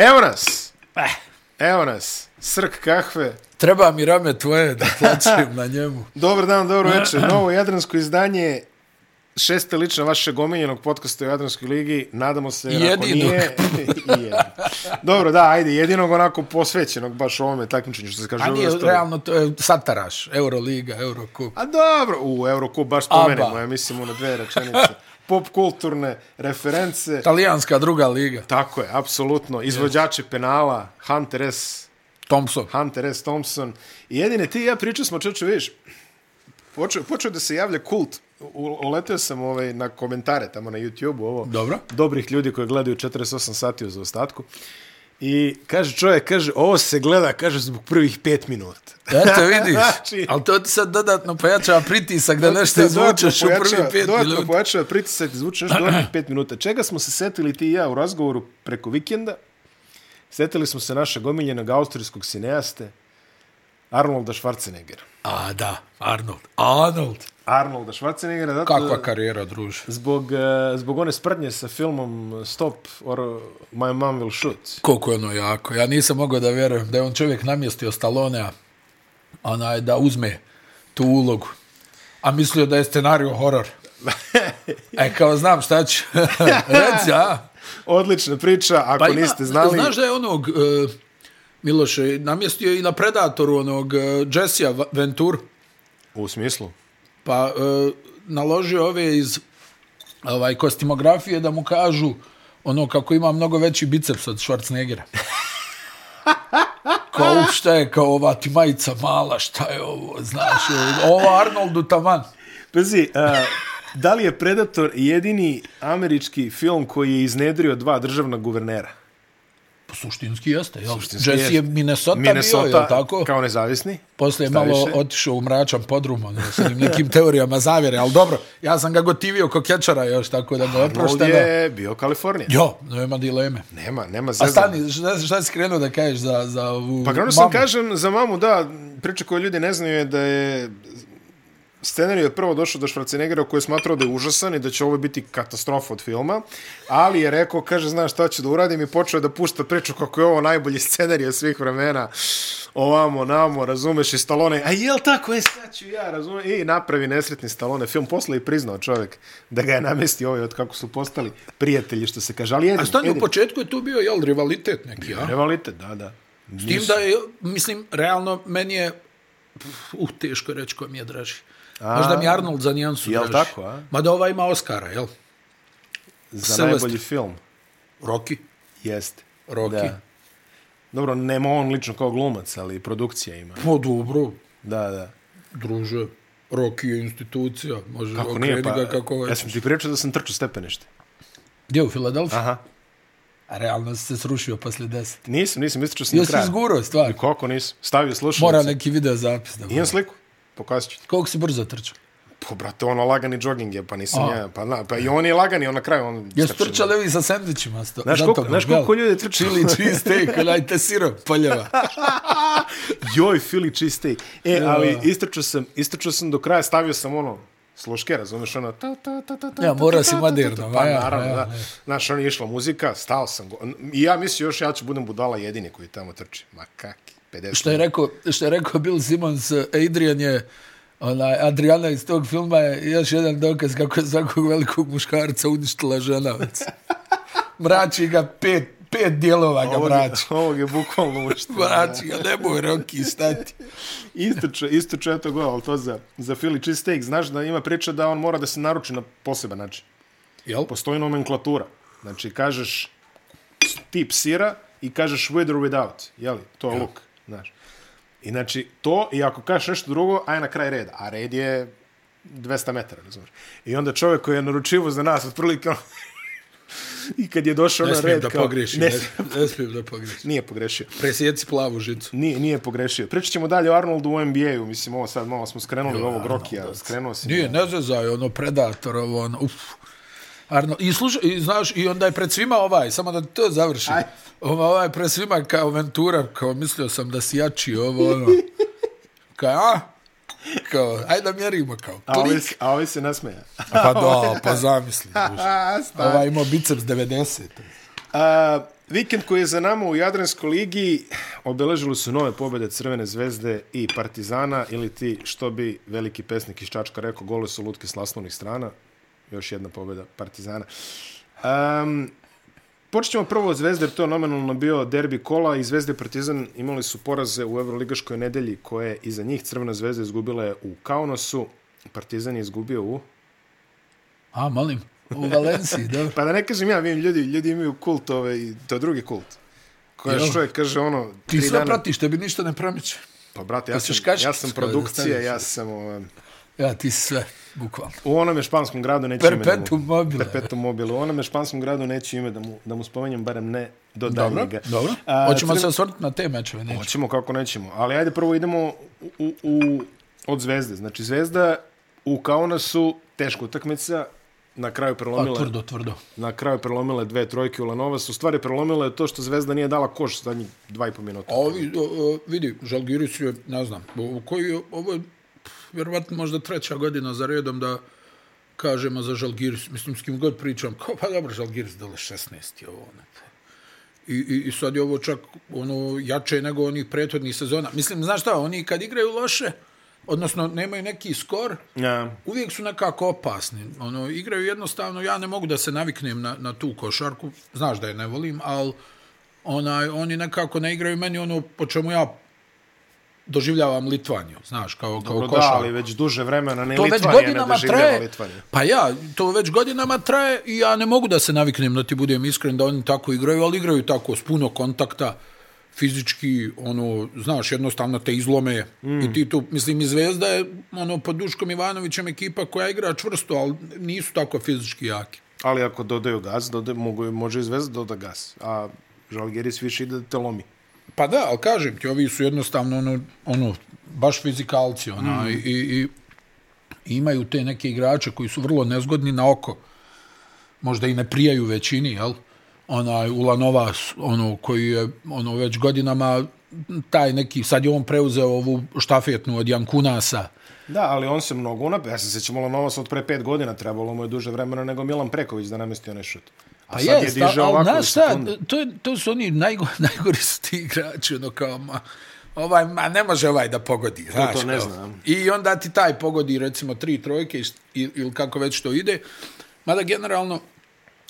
Evo nas. Eh, Evo nas. Srk kahve. treba mi rame tvoje da plaćem na njemu. Dobar dan, dobro večer. Novo Jadransko izdanje šeste lična vašeg omiljenog podcasta u Jadranskoj ligi. Nadamo se, ako Jedinog. nije... jedinog. Dobro, da, ajde, jedinog onako posvećenog baš ovome takmičenju, što se kaže. A nije, realno, to je sataraš. Euroliga, Eurocup. A dobro, u Eurocup baš spomenemo, Aba. ja mislim, na dve rečenice. Pop kulturne reference. Talijanska druga liga. Tako je, apsolutno. Izvođači penala, Hunter S. Thompson. Hunter S. Thompson. I jedine ti i ja pričali smo, čeče, vidiš, počeo, počeo da se javlja kult. U- Uleteo sam ovaj, na komentare tamo na YouTube-u, ovo. Dobro. Dobrih ljudi koji gledaju 48 sati u zaostatku. I kaže čovjek, kaže, ovo se gleda, kaže, zbog prvih pet minuta. Eto vidiš, Znači- ali to ti sad dodatno pojačava pritisak da nešto Da, izvučeš u dodatno prvi pojačava- pet Dodatno minuta. pojačava pritisak, izvuče nešto dodatnih pet minuta. Čega smo se setili ti i ja u razgovoru preko vikenda? Setili smo se našeg omiljenog austrijskog sineaste, Arnolda Schwarzeneggera. A, da, Arnold. Arnold. Arnolda Schwarzeneggera, zato, Kakva karijera, druže. zbog, eh, zbog one sprdnje sa filmom Stop or My Mom Will Shoot. Koliko je ono jako. Ja nisam mogao da vjerujem da je on čovjek namjestio Stallonea onaj, da uzme tu ulogu. A mislio da je scenariju horor. E, kao znam šta ću. Reci, a? Odlična priča, ako Pa ima, niste znali. Znaš da je onog, uh, Miloše, namjestio i na Predatoru onog uh, Jessija Ventur, U smislu? pa uh, naložio ove iz ovaj, kostimografije da mu kažu ono kako ima mnogo veći biceps od Schwarzeneggera. kao, "Uf, šta je, kao ova ti majica mala, šta je ovo, znaš, ovo Arnoldu taman. Pazi, uh, da li je Predator jedini američki film koji je iznedrio dva državna guvernera? Po suštinski jeste, jel? Suštinski Jesse jeste. je Minnesota, Minnesota bio, jel tako? kao nezavisni. Posle je malo otišao u mračan podrum, ono, sa nekim teorijama zavjere, ali dobro, ja sam ga gotivio ko kečara još, tako da ga je Arnold oprošteno. je bio Kalifornija. Jo, nema dileme. Nema, nema A zezanja. stani, šta, šta si krenuo da kažeš za, za ovu Pa krenuo sam mamu? kažem za mamu, da, priča koju ljudi ne znaju je da je scenarij je prvo došao do Schwarzeneggera koji je smatrao da je užasan i da će ovo biti katastrofa od filma, ali je rekao, kaže, znaš šta ću da uradim i počeo da pušta priču kako je ovo najbolji scenarij od svih vremena, ovamo, namo, razumeš, i Stallone, a jel tako, e, sad ću ja, razumeš, i napravi nesretni Stallone film, posle i priznao čovjek da ga je namestio ovaj od kako su postali prijatelji, što se kaže, ali jedin, A stani, u jedin, početku je tu bio, jel, rivalitet neki, a? rivalitet, da, da. S tim da je, mislim, realno, meni je, uh, teško je reći ko mi je draži. Možda mi Arnold za nijansu Jel draži. tako, a? Mada ova ima Oscara, jel? Za Silvestre. najbolji film. Rocky. Jeste. Rocky. Da. Dobro, nema on lično kao glumac, ali produkcija ima. Pa dobro, Da, da. druže, Rocky je institucija, može Kako nije, pa... ga kako ja sam ti pričao da sam trčao stepenište. Gdje u Filadelfiji? Aha. A realno si se srušio posle deset. Nisam, nisam, istračao sam do Jesi kraja. izgurao stvar? Kako nisam? Stavio slušalice. Mora neki video zapis da Imam sliku. Pokazat ću ti. Koliko si brzo trčao? Pa, brate, ono lagani jogging je, pa nisam A. ja. Pa, na, pa i on je lagani, on na kraju. On Jesu trčali ovi sa sandvičima? Sto, Znaš za koliko- znaš koliko ljudi trči? Chili cheesesteak, onajte sirop, poljeva. Joj, Philly cheesesteak. E, ali istračao sam, istračao sam do kraja, stavio sam ono, sluške, razumeš, ono, ta, ta, ta, ta, ta, Ja, mora si moderno, Pa, ja, naravno, ja, da. Znaš, ono je išla muzika, stao sam. go- I ja mislio još, ja ću budem budala jedini koji tamo trči. Ma kaki, 50. Što je rekao, što je rekao Bill Simmons, Adrian je, onaj, Adriana iz tog filma je još jedan dokaz kako je svakog velikog muškarca uništila žena. Mrači ga pet, pet dijelova ga mrači. ovog je bukvalno uštvo. Mrači ga, nemoj Rocky stati. Isto, isto četo go, ali to za, za Philly cheesesteak. Znaš da ima priča da on mora da se naruči na poseban način. Jel? Postoji nomenklatura. Znači, kažeš tip sira i kažeš with or without. Jeli? To je luk. Znaš. I znači, to, i ako kažeš nešto drugo, aj na kraj reda. A red je 200 metara, razumiješ. I onda čovjek koji je naručivo za nas, otprilike, ono, i kad je došao na smijem red, da kao, pogrešim. ne, Ne, ne smijem da pogrešim. nije pogrešio. Presjeci plavu žicu. Nije, nije pogrešio. Pričat ćemo dalje o Arnoldu u NBA-u. Mislim, ovo sad malo smo skrenuli ovog Rokija. Skrenuo si. Nije, ne zezaj, ono, Predator, ovo, ono, uf. Arno, i, slušaj, i znaš, i onda je pred svima ovaj, samo da to završi. Aj. Ovo, ovaj pred svima kao Ventura, kao mislio sam da si jači, ovo, ono. Kao, a? Kao, ajde da mjerimo, kao, A ovi, klik. a ovi se nasmeja. Pa da, pa zamisli. Ovaj imao biceps 90. A, Vikend koji je za nama u Jadranskoj ligi obeležili su nove pobjede Crvene zvezde i Partizana ili ti, što bi veliki pesnik iz Čačka rekao, gole su lutke s naslovnih strana. Još jedna pobjeda Partizana. Um, Počet ćemo prvo od Zvezde, jer to je nominalno bio derbi kola i Zvezde Partizan imali su poraze u Evroligaškoj nedelji koje iza njih Crvena zvezda izgubila je u Kaunasu, Partizan je izgubio u... A, molim, u Valenciji, dobro. Pa da ne kažem ja, vidim, ljudi, ljudi imaju kult, ove, i to je drugi kult. Koja Jel? čovjek kaže ono... Ti sve dana- pratiš, tebi ništa ne promiče. Pa, brate, ja Pa sam, ja sam produkcija, ja sam... Ove, Ja, ti sve, bukvalno. u onome španskom gradu neću ime da mu... mobile. Perpetuum mobile. U onome španskom gradu neću ime da mu, da mu spomenjem, barem ne do Dobro, daljnjega. dobro. A, Hoćemo Crven- se osvrnuti na te mečeve, nećemo. Hoćemo kako nećemo. Ali ajde prvo idemo u, u, u, od Zvezde. Znači Zvezda u Kaunasu teška utakmica na kraju Pa, prelomila tvrdo, tvrdo. na kraju prelomile dve trojke u Lanovas. U stvari prelomila je to što Zvezda nije dala koš zadnjih dva i po minuta. A ovi, o, o, vidi, Žalgiris je, ne znam, o, koji je, ovo je, vjerovatno možda treća godina za redom da kažemo za Žalgiris, mislim, s kim god pričam, kao, pa dobro, Žalgiris dole 16 je ovo, ne. I, i, I sad je ovo čak ono jače nego onih prethodnih sezona. Mislim, znaš šta, oni kad igraju loše, odnosno nemaju neki skor, Ja. uvijek su nekako opasni. Ono, igraju jednostavno, ja ne mogu da se naviknem na, na tu košarku, znaš da je ne volim, ali onaj, oni nekako ne igraju meni ono po čemu ja doživljavam Litvaniju, znaš, kao, kao Dobro, da, ali već duže vremena ne to već Litvanija ne godinama doživljava traje. Litvaniju. Pa ja, to već godinama traje i ja ne mogu da se naviknem da ti budem iskren da oni tako igraju, ali igraju tako s puno kontakta, fizički, ono, znaš, jednostavno te izlome mm. i ti tu, mislim, i Zvezda je, ono, pod Duškom Ivanovićem ekipa koja igra čvrsto, ali nisu tako fizički jaki. Ali ako dodaju gas, dodaju, mogu, može i Zvezda doda gas. A Žalgiris više ide da te lomi. Pa da, ali kažem ti, ovi su jednostavno ono, ono baš fizikalci, ona, mm. i, i, i imaju te neke igrače koji su vrlo nezgodni na oko. Možda i ne prijaju većini, jel? Onaj Ulanovas, ono, koji je ono, već godinama taj neki, sad je on preuzeo ovu štafetnu od Jankunasa. Da, ali on se mnogo unap... Ja se sjećam Lanovac od pre pet godina, trebalo mu je duže vremena nego Milan Preković da namesti onaj šut. A Pa sad jest, je diže ovako znaš šta, to, je, to su oni najgo, najgori su ti igrači, ono kao, ma, ovaj, ma ne može ovaj da pogodi, znaš. to ne kao. znam. I onda ti taj pogodi, recimo, tri trojke ili, ili kako već to ide. Mada generalno,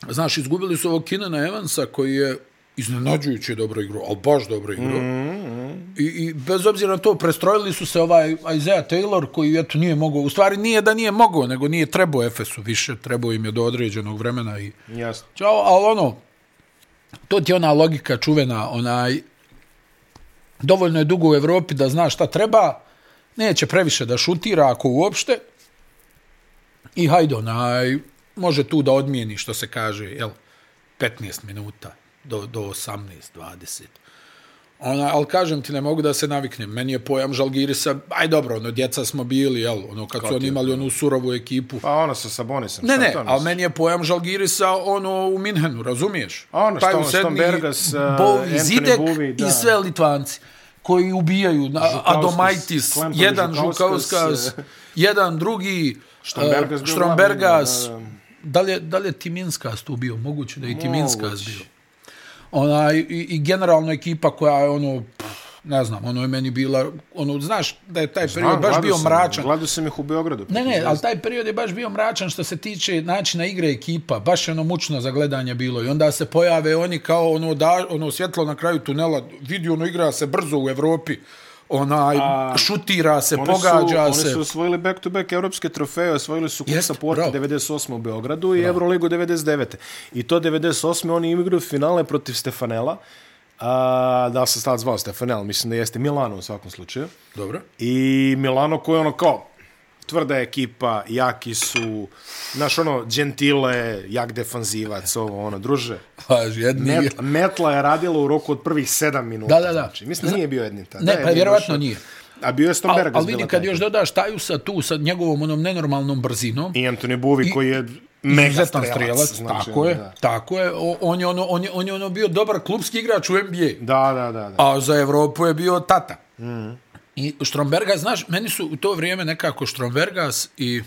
znaš, izgubili su ovog Kinana Evansa koji je iznenađujuće dobro igru, ali baš dobro igru. Mm. I, I bez obzira na to, prestrojili su se ovaj Isaiah Taylor koji eto nije mogao, u stvari nije da nije mogao, nego nije trebao Efesu više, trebao im je do određenog vremena i Jasno. Ćao, ali ono, to ti je ona logika čuvena, onaj, dovoljno je dugo u Evropi da zna šta treba, neće previše da šutira ako uopšte, i hajde, onaj, može tu da odmijeni, što se kaže, jel, 15 minuta do, do 18, 20. Ona, ali kažem ti, ne mogu da se naviknem. Meni je pojam Žalgirisa, aj dobro, ono, djeca smo bili, jel, ono, kad su oni imali onu surovu ekipu. Pa ono sa Sabonisom. Ne, ne, to ali meni je pojam Žalgirisa ono u Minhenu, razumiješ? A ono, Taj sedmi, Stombergas, uh, Bo i Anthony Zidek Buvi, da. i sve Litvanci koji ubijaju na Adomaitis, Klempar jedan Žukauskas, eh, jedan drugi Štrombergas eh, Štrombergas. glavni, da, Da li, je, da li je Timinskas tu bio? Moguće da je i Timinskas bio. Ona, i, I generalno ekipa koja je ono, pff, ne znam, ono je meni bila, ono, znaš da je taj period baš bio sam, mračan. Gledao sam ih u Beogradu. Ne, ne, ali taj period je baš bio mračan što se tiče načina igre ekipa, baš je ono mučno za gledanje bilo i onda se pojave oni kao ono, da, ono svjetlo na kraju tunela, vidi ono igra se brzo u Evropi, onaj, A, šutira se, pogađa su, se. Oni su osvojili back-to-back evropske trofeje, osvojili su Kup Saporta bravo. 98. u Beogradu i Euroligu 99. I to 98. oni igraju finale protiv Stefanela. A, da se sad zvao Stefanel, mislim da jeste Milano u svakom slučaju. Dobro. I Milano koji je ono kao tvrda ekipa, jaki su, znaš ono, gentile, jak defanzivac, ovo ono, druže. Pa, jedni... Met, metla je radila u roku od prvih sedam minuta. Da, da, da. Znači, mislim nije bio jedni tad. Ne, Da, pa je vjerovatno nije. A bio je Ali Stombergas. al vidi kad još dodaš Tajusa tu sa njegovom onom nenormalnom brzinom, I Anthony Buvi koji je mega strelac. strelac, znači, tako je, Da. tako je, O- on je, ono, on, je, on je ono bio dobar klubski igrač u NBA. Da, da, da. da. A za Evropu je bio tata. Mm. I Strombergas, znaš, meni su u to vrijeme nekako Strombergas i,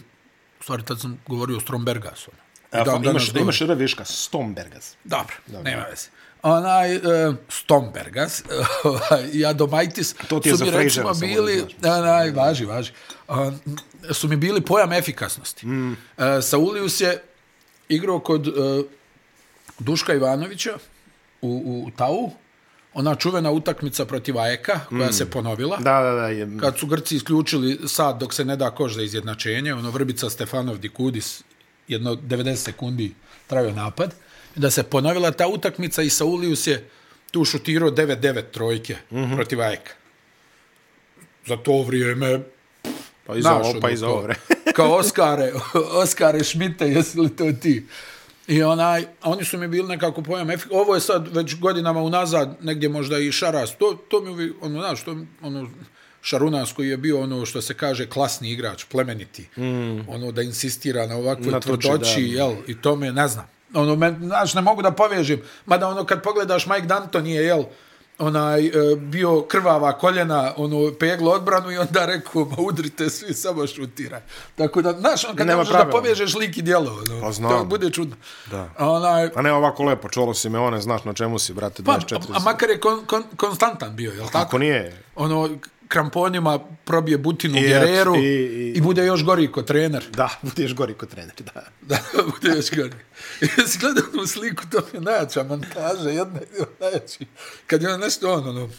u stvari tad sam govorio o Strombergasu. ono. I A, dan fa, danas imaš, da imaš R viška, Stombergas. Dobro, nema veze. onaj, e, Stombergas, ovaj, i Adomaitis, To ti je su mi recimo da bili, znaš. onaj, važi, važi, um, su mi bili pojam efikasnosti. Mm. Uh, Saulius je igrao kod uh, Duška Ivanovića u, u Tau, ona čuvena utakmica protiv Ajeka, koja se ponovila. Da, da, da. Je, Kad su Grci isključili sad dok se ne da koš za izjednačenje, ono Vrbica, Stefanov, Dikudis, jedno 90 sekundi trajao napad, da se ponovila ta utakmica i Saulius je tu šutirao 9-9 trojke mm -hmm. protiv Ajeka. Za to vrijeme pa iz ovo, Znaš, pa ono, iz kao- ovo. kao Oskare, Oskare Šmite, jesi li to ti? I onaj, oni su mi bili nekako pojam, ovo je sad već godinama unazad, negdje možda i Šaras, to, to mi uvijek, ono, znaš, to, ono, Šarunas koji je bio ono što se kaže klasni igrač, plemeniti, mm. ono da insistira na ovakvoj Na tvrdoći, jel, i to me ne znam. Ono, me, znaš, ne mogu da povežim, mada ono kad pogledaš Mike Danton je, jel, onaj, e, bio krvava koljena, ono, peglo odbranu i onda rekao, ma udrite svi, samo šutiraj. Tako da, znaš, on, kad ne Nema da povežeš lik i djelo, ono, Pa znam. to bude čudno. Da. A Onaj, A ne ovako lepo, čolo si me one, znaš na čemu si, brate, pa, 24. a, a makar je kon, kon, konstantan bio, jel tako? Ako nije, Ono, kramponima probije butinu I u Gereru i, i- i, bude još gori ko trener. da, budeš gori kod trener, da. Da, bude još gori. I jesi gledao onu sliku, to je najjača montaža, jedna je najjači. Kad je on nešto on, ono,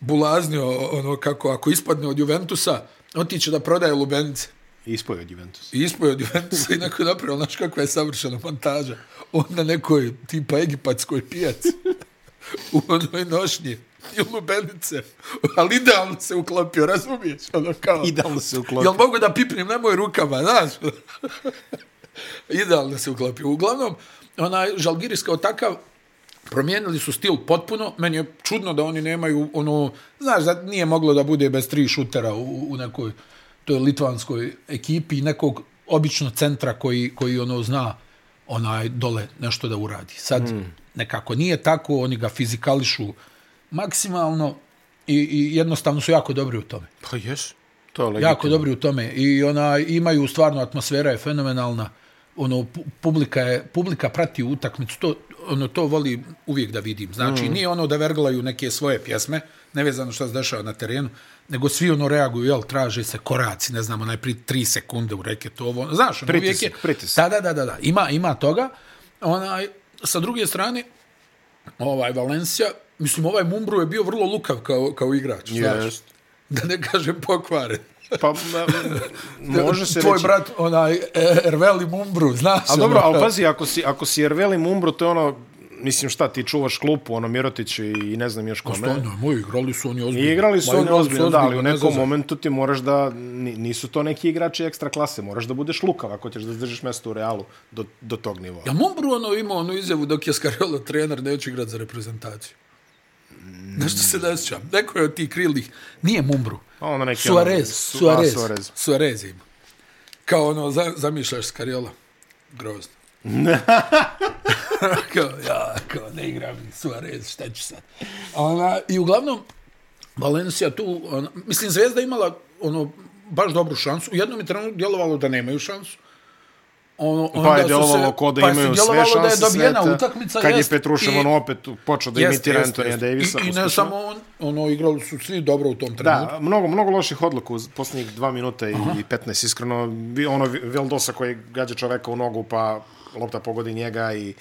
bulaznio, ono, kako ako ispadne od Juventusa, otiće da prodaje lubenice. Ispoje od Juventus. I ispoje od Juventusa i neko je napravio, znaš kakva je savršena montaža. On na nekoj tipa egipatskoj pijaci u onoj nošnji i lubenice, ali idealno se uklopio, razumiješ? Ono kao, Idealno se uklopio. Jel mogu da pipnem na moj rukama, znaš? idealno se uklopio. Uglavnom, onaj Žalgiris kao takav, promijenili su stil potpuno. Meni je čudno da oni nemaju ono, znaš, da nije moglo da bude bez tri šutera u, u nekoj toj litvanskoj ekipi i nekog obično centra koji, koji ono zna onaj dole nešto da uradi. Sad mm. nekako nije tako, oni ga fizikališu maksimalno i, i jednostavno su jako dobri u tome. Pa jes, to je legitimno. Jako dobri u tome i ona imaju stvarno atmosfera je fenomenalna. Ono pu- publika je publika prati utakmicu, to ono to voli uvijek da vidim. Znači mm. nije ono da verglaju neke svoje pjesme, nevezano šta se dešava na terenu, nego svi ono reaguju, jel, traže se koraci, ne znamo, najprije tri sekunde u reketu, ovo, znaš, ono, uvijek je, Pritisak. Da, da, da, da, da, ima, ima toga. Onaj, sa druge strane, ovaj Valencija, mislim, ovaj Mumbru je bio vrlo lukav kao, kao igrač, znaš. Jest. Da ne kažem pokvaren. Pa, ma, može se Tvoj reći. brat, onaj, e, Erveli Mumbru, znaš. A dobro, ono, ali pazi, ako si, ako si Erveli Mumbro, to je ono, mislim šta, ti čuvaš klupu, ono Mirotić i ne znam još kome. Stvarno, moji igrali su oni ozbiljno. I igrali su oni ozbiljno, da, ali u ne nekom zezaj. momentu ti moraš da, ni- nisu to neki igrači ekstra klase, moraš da budeš lukav ako ćeš da zdržiš mesto u Realu do, do tog nivoa. Ja Mumbru ono imao onu izjavu dok je Scariola trener, neću igrati za reprezentaciju. Nešto se ne sjećam. Neko je od tih krilnih, nije Mumbru. Ono neki Suarez, ono, su- Suarez, a, Suarez. Suarez ima. Kao ono, za, zamišljaš Scariola. Grozno. kao, ja, kao, ne igram Suarez, šta ću sad. Ona, I uglavnom, Valencija tu, ona, mislim, Zvezda imala ono, baš dobru šansu. U jednom je trenutku djelovalo da nemaju šansu. Ono, Pa onda je su djelovalo se- ko da pa imaju sve šanse da je dobijena sveta, utakmica. kad je jest, Petrušev i- ono opet počeo da imitira Antonija. Davisa. I, I ne uspešno. samo on, ono, igrali su svi dobro u tom trenutku. Da, mnogo, mnogo loših odluka u posljednjih dva minuta i, i 15, iskreno. Ono Veldosa koji gađa čoveka u nogu, pa lopta pogodi njega i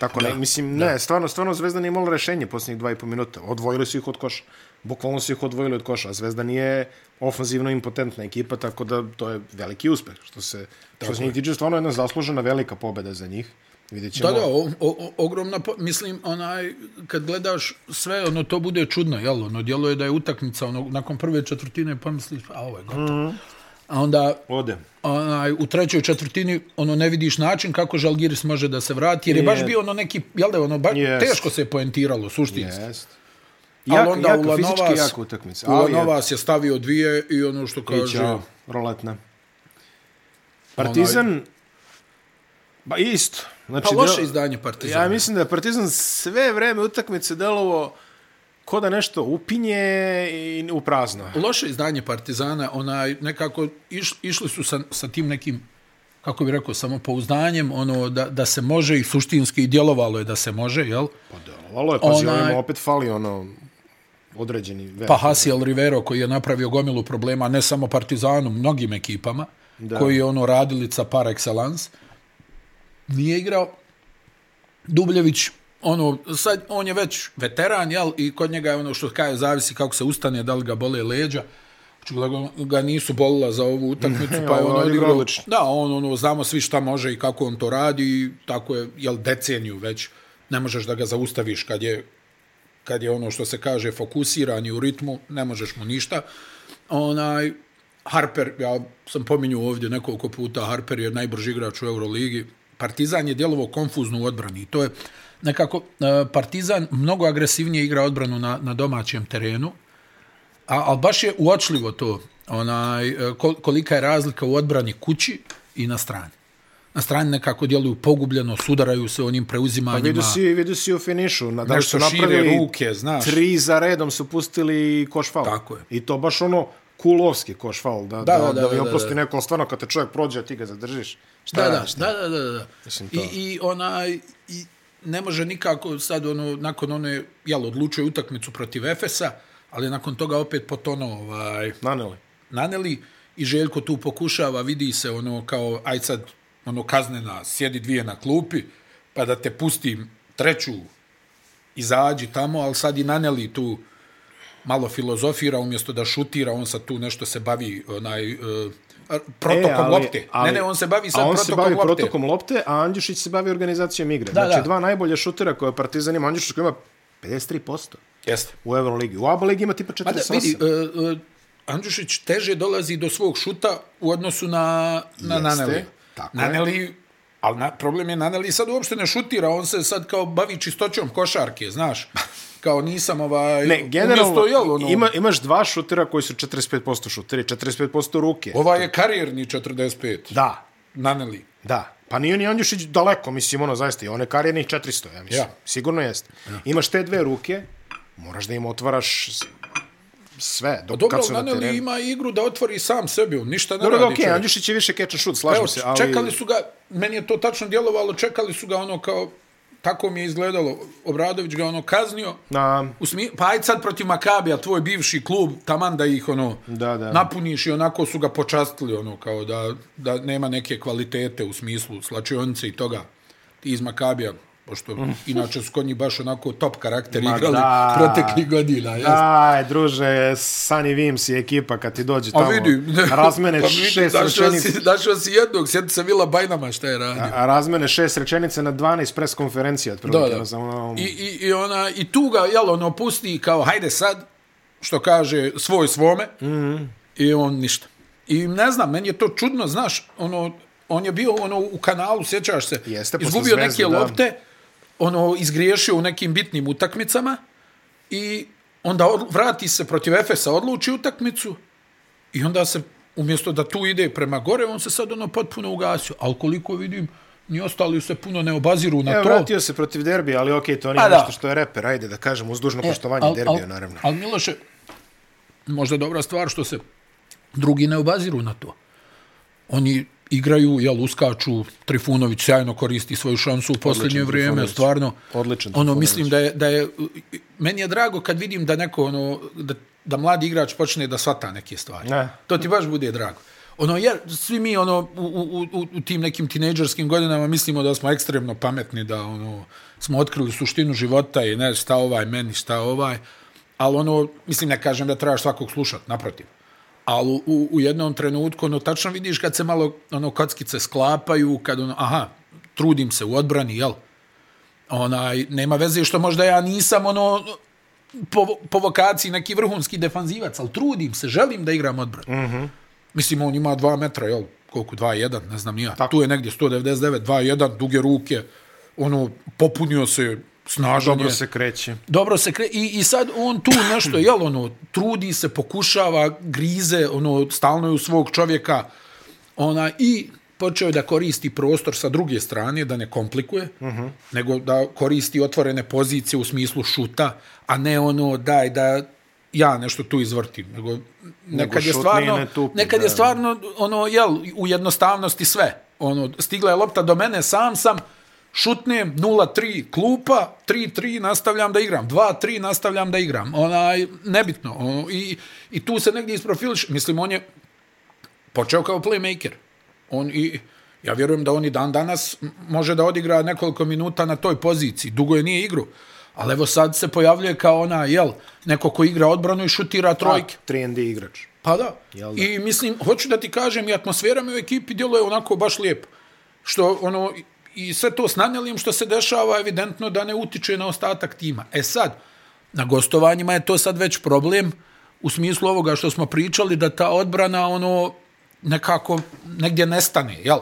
tako ne. Mislim, ne, stvarno, stvarno Zvezda nije imala rešenje posljednjih dva i po minuta. Odvojili su ih od koša. Bukvalno su ih odvojili od koša. Zvezda nije ofanzivno impotentna ekipa, tako da to je veliki uspeh. Što se, što se njih tiče, stvarno jedna zaslužena velika pobjeda za njih. Vidjet ćemo. Da, da, o, o, ogromna, po- mislim, onaj, kad gledaš sve, ono, to bude čudno, jel, ono, djeluje da je utakmica, ono, nakon prve četvrtine, pa misliš, a ovo je gotovo. Mm -hmm. A onda, Ode. onaj, u trećoj četvrtini, ono, ne vidiš način kako Žalgiris može da se vrati, jer je baš bio ono neki, jel da, je ono, baš Jest. teško se je poentiralo, suštinski. Ali Jaka, onda jaka, Ulanovas, fizički jaka utakmica. Ulanovas je stavio dvije i ono što I kaže... ćao, roletna. Partizan, ba isto. Znači, Pa loše del- izdanje Partizana. Ja mislim da je Partizan sve vreme utakmice delovo ko da nešto upinje i u prazno. loše izdanje Partizana, onaj nekako iš, išli su sa, sa tim nekim kako bi rekao, samopouzdanjem, ono, da, da se može i suštinski i djelovalo je da se može, jel? Pa delovalo je, Onaj- onaj... opet fali ono određeni ver. Pa Hasiel Rivero koji je napravio gomilu problema ne samo Partizanu, mnogim ekipama, da. koji je ono radilica par excellence, nije igrao. Dubljević, ono, sad on je već veteran, jel, i kod njega je ono što kaže, zavisi kako se ustane, da li ga bole leđa, Očigledno ga nisu bolila za ovu utakmicu, pa je on ovo je odigrao. Da, on, ono, znamo svi šta može i kako on to radi, i tako je, jel, deceniju već, ne možeš da ga zaustaviš kad je kad je ono što se kaže fokusiran i u ritmu, ne možeš mu ništa. Onaj, Harper, ja sam pominjao ovdje nekoliko puta, Harper je najbrži igrač u Euroligi. Partizan je djelovo konfuzno u odbrani i to je nekako, e, Partizan mnogo agresivnije igra odbranu na, na domaćem terenu, a, ali baš je uočljivo to, onaj, e, kolika je razlika u odbrani kući i na strani. Na strani nekako djeluju pogubljeno, sudaraju se onim preuzimanjima. Vidu si, vidu si u finišu. Na, da Nešto su šire ruke, znaš. Tri za redom su pustili koš faul. Tako je. I to baš ono kulovski koš faul. Da, da, da, da, da, da, da, da, oprosti da. neko, stvarno kad te čovjek prođe, ti ga zadržiš. Šta Da, da, radiš? da, da, da, da. I. I onaj, i ne može nikako sad ono, nakon one, jel, odlučuje utakmicu protiv Efesa, ali nakon toga opet potono ovaj, Naneli. naneli i Željko tu pokušava, vidi se ono kao, aj sad, ono kaznena, sjedi dvije na klupi, pa da te pustim treću, izađi tamo, ali sad i naneli tu malo filozofira, umjesto da šutira, on sad tu nešto se bavi, onaj, uh, protokom E, ali- lopte. ali- ne, ne, on se bavi sad a on se protokom bavi lopte. protokom lopte, a Andjušić se bavi organizacijom igre. Da, znači, da. dva najbolje šutera koje Partizan ima, Andjušić koji ima 53% Jeste. u Euroligi. U ABA ligi ima tipa Ma da, 48. vidi, uh, uh, Andjušić teže dolazi do svog šuta u odnosu na, na Jeste, Naneli. Tako je. Naneli, ali na, problem je Naneli sad uopšte ne šutira, on se sad kao bavi čistoćom košarke, znaš. Kao nisam ovaj... Ne, generalno, jel, ono, ima, imaš dva šutera koji su 45% šuteri, 45% ruke. Ovaj je karijerni 45. Da, Naneli. da. Pa nije ni Andjušić daleko, mislim, ono, zaista, i on je karijernih 400, ja mislim. Ja. Sigurno jeste. Imaš te dve ruke, moraš da im otvaraš sve, dok Dobro, kad su na Naneli terenu. ima igru da otvori sam sebi, on ništa ne Dobro, da, radi. okej, čovjek. Andjušić je više catch and shoot, slažem Evo, se, ali... čekali su ga, meni je to tačno djelovalo, čekali su ga ono kao, tako mi je izgledalo, Obradović ga ono kaznio, Na, U smi... Pa ajde sad protiv Makabija, tvoj bivši klub, taman da ih ono Da, da. napuniš i onako su ga počastili, ono, kao da, da nema neke kvalitete u smislu slačionice i toga. Iz Makabija, pošto inače su kod njih baš onako top karakter Ma igrali da. proteklih godina. Jes. Aj, druže, Sunny Vims i ekipa kad ti dođe tamo, vidi, razmene pa vidi, šest našao rečenica, si, našao si jednog, sjeti se Vila Bajnama šta je radio. a razmene šest rečenica na 12 pres konferencija. Da, da. na samo- I, i, i, ona, I tu ga, jel, ono, pusti kao, hajde sad, što kaže, svoj svome, mm. -hmm. i on ništa. I ne znam, meni je to čudno, znaš, ono, on je bio ono u kanalu, sjećaš se, Jeste, izgubio Zvezde, neke da. lopte, ono, izgriješio u nekim bitnim utakmicama i onda od, vrati se protiv Efesa, odluči utakmicu i onda se, umjesto da tu ide prema gore, on se sad ono potpuno ugasio. Ali koliko vidim, ni ostali se puno ne obaziru na Evo, to. vratio se protiv derbija, ali okej, to nije Pa da. nešto što je reper, ajde da kažem, uz dužno poštovanje al, derbija, al, naravno. Ali Miloše, možda dobra stvar što se drugi ne obaziru na to. Oni igraju, jel, uskaču, Trifunović sjajno koristi svoju šansu u posljednje Odličan vrijeme, Trifunović. stvarno. Odličan Ono, Trifunović. mislim da je, da je, meni je drago kad vidim da neko, ono, da, da mladi igrač počne da svata neke stvari. Ne. To ti baš bude drago. Ono, jer svi mi ono, u, u, u, u tim nekim tinejdžerskim godinama mislimo da smo ekstremno pametni, da ono, smo otkrili suštinu života i ne šta ovaj meni, šta ovaj. Ali ono, mislim, ne kažem da trebaš svakog slušat, naprotiv. Ali u, u, jednom trenutku, ono, tačno vidiš kad se malo ono, kockice sklapaju, kad ono, aha, trudim se u odbrani, jel? Onaj, nema veze što možda ja nisam ono, po, po vokaciji neki vrhunski defanzivac, ali trudim se, želim da igram odbranu. Mm -hmm. Mislim, on ima 2 metra, jel? Koliko? 2,1, ne znam nija. Tako. Tu je negdje 199, 2,1, duge ruke, ono, popunio se, snažan Dobro je. se kreće. Dobro se kre... I, I sad on tu nešto, jel, ono, trudi se, pokušava, grize, ono, stalno je u svog čovjeka, ona, i počeo je da koristi prostor sa druge strane, da ne komplikuje, uh -huh. nego da koristi otvorene pozicije u smislu šuta, a ne ono, daj da ja nešto tu izvrtim, nego nekad je šut stvarno, ne tupi, nekad da. je stvarno, ono, jel, u jednostavnosti sve. ono, stigla je lopta do mene, sam sam, šutnem, 0-3, klupa, 3-3, nastavljam da igram, 2-3, nastavljam da igram, onaj, nebitno, ono, i, i tu se negdje isprofiliš, mislim, on je počeo kao playmaker, on i, ja vjerujem da on i dan danas može da odigra nekoliko minuta na toj poziciji, dugo je nije igru, ali evo sad se pojavljuje kao ona, jel, neko ko igra odbranu i šutira trojke. Pa, 3 igrač. Pa da. da. I mislim, hoću da ti kažem, i atmosfera mi u ekipi djeluje onako baš lijepo. Što, ono, i sve to s nanjelijem što se dešava, evidentno da ne utiče na ostatak tima. E sad, na gostovanjima je to sad već problem, u smislu ovoga što smo pričali, da ta odbrana, ono, nekako, negdje nestane, jel?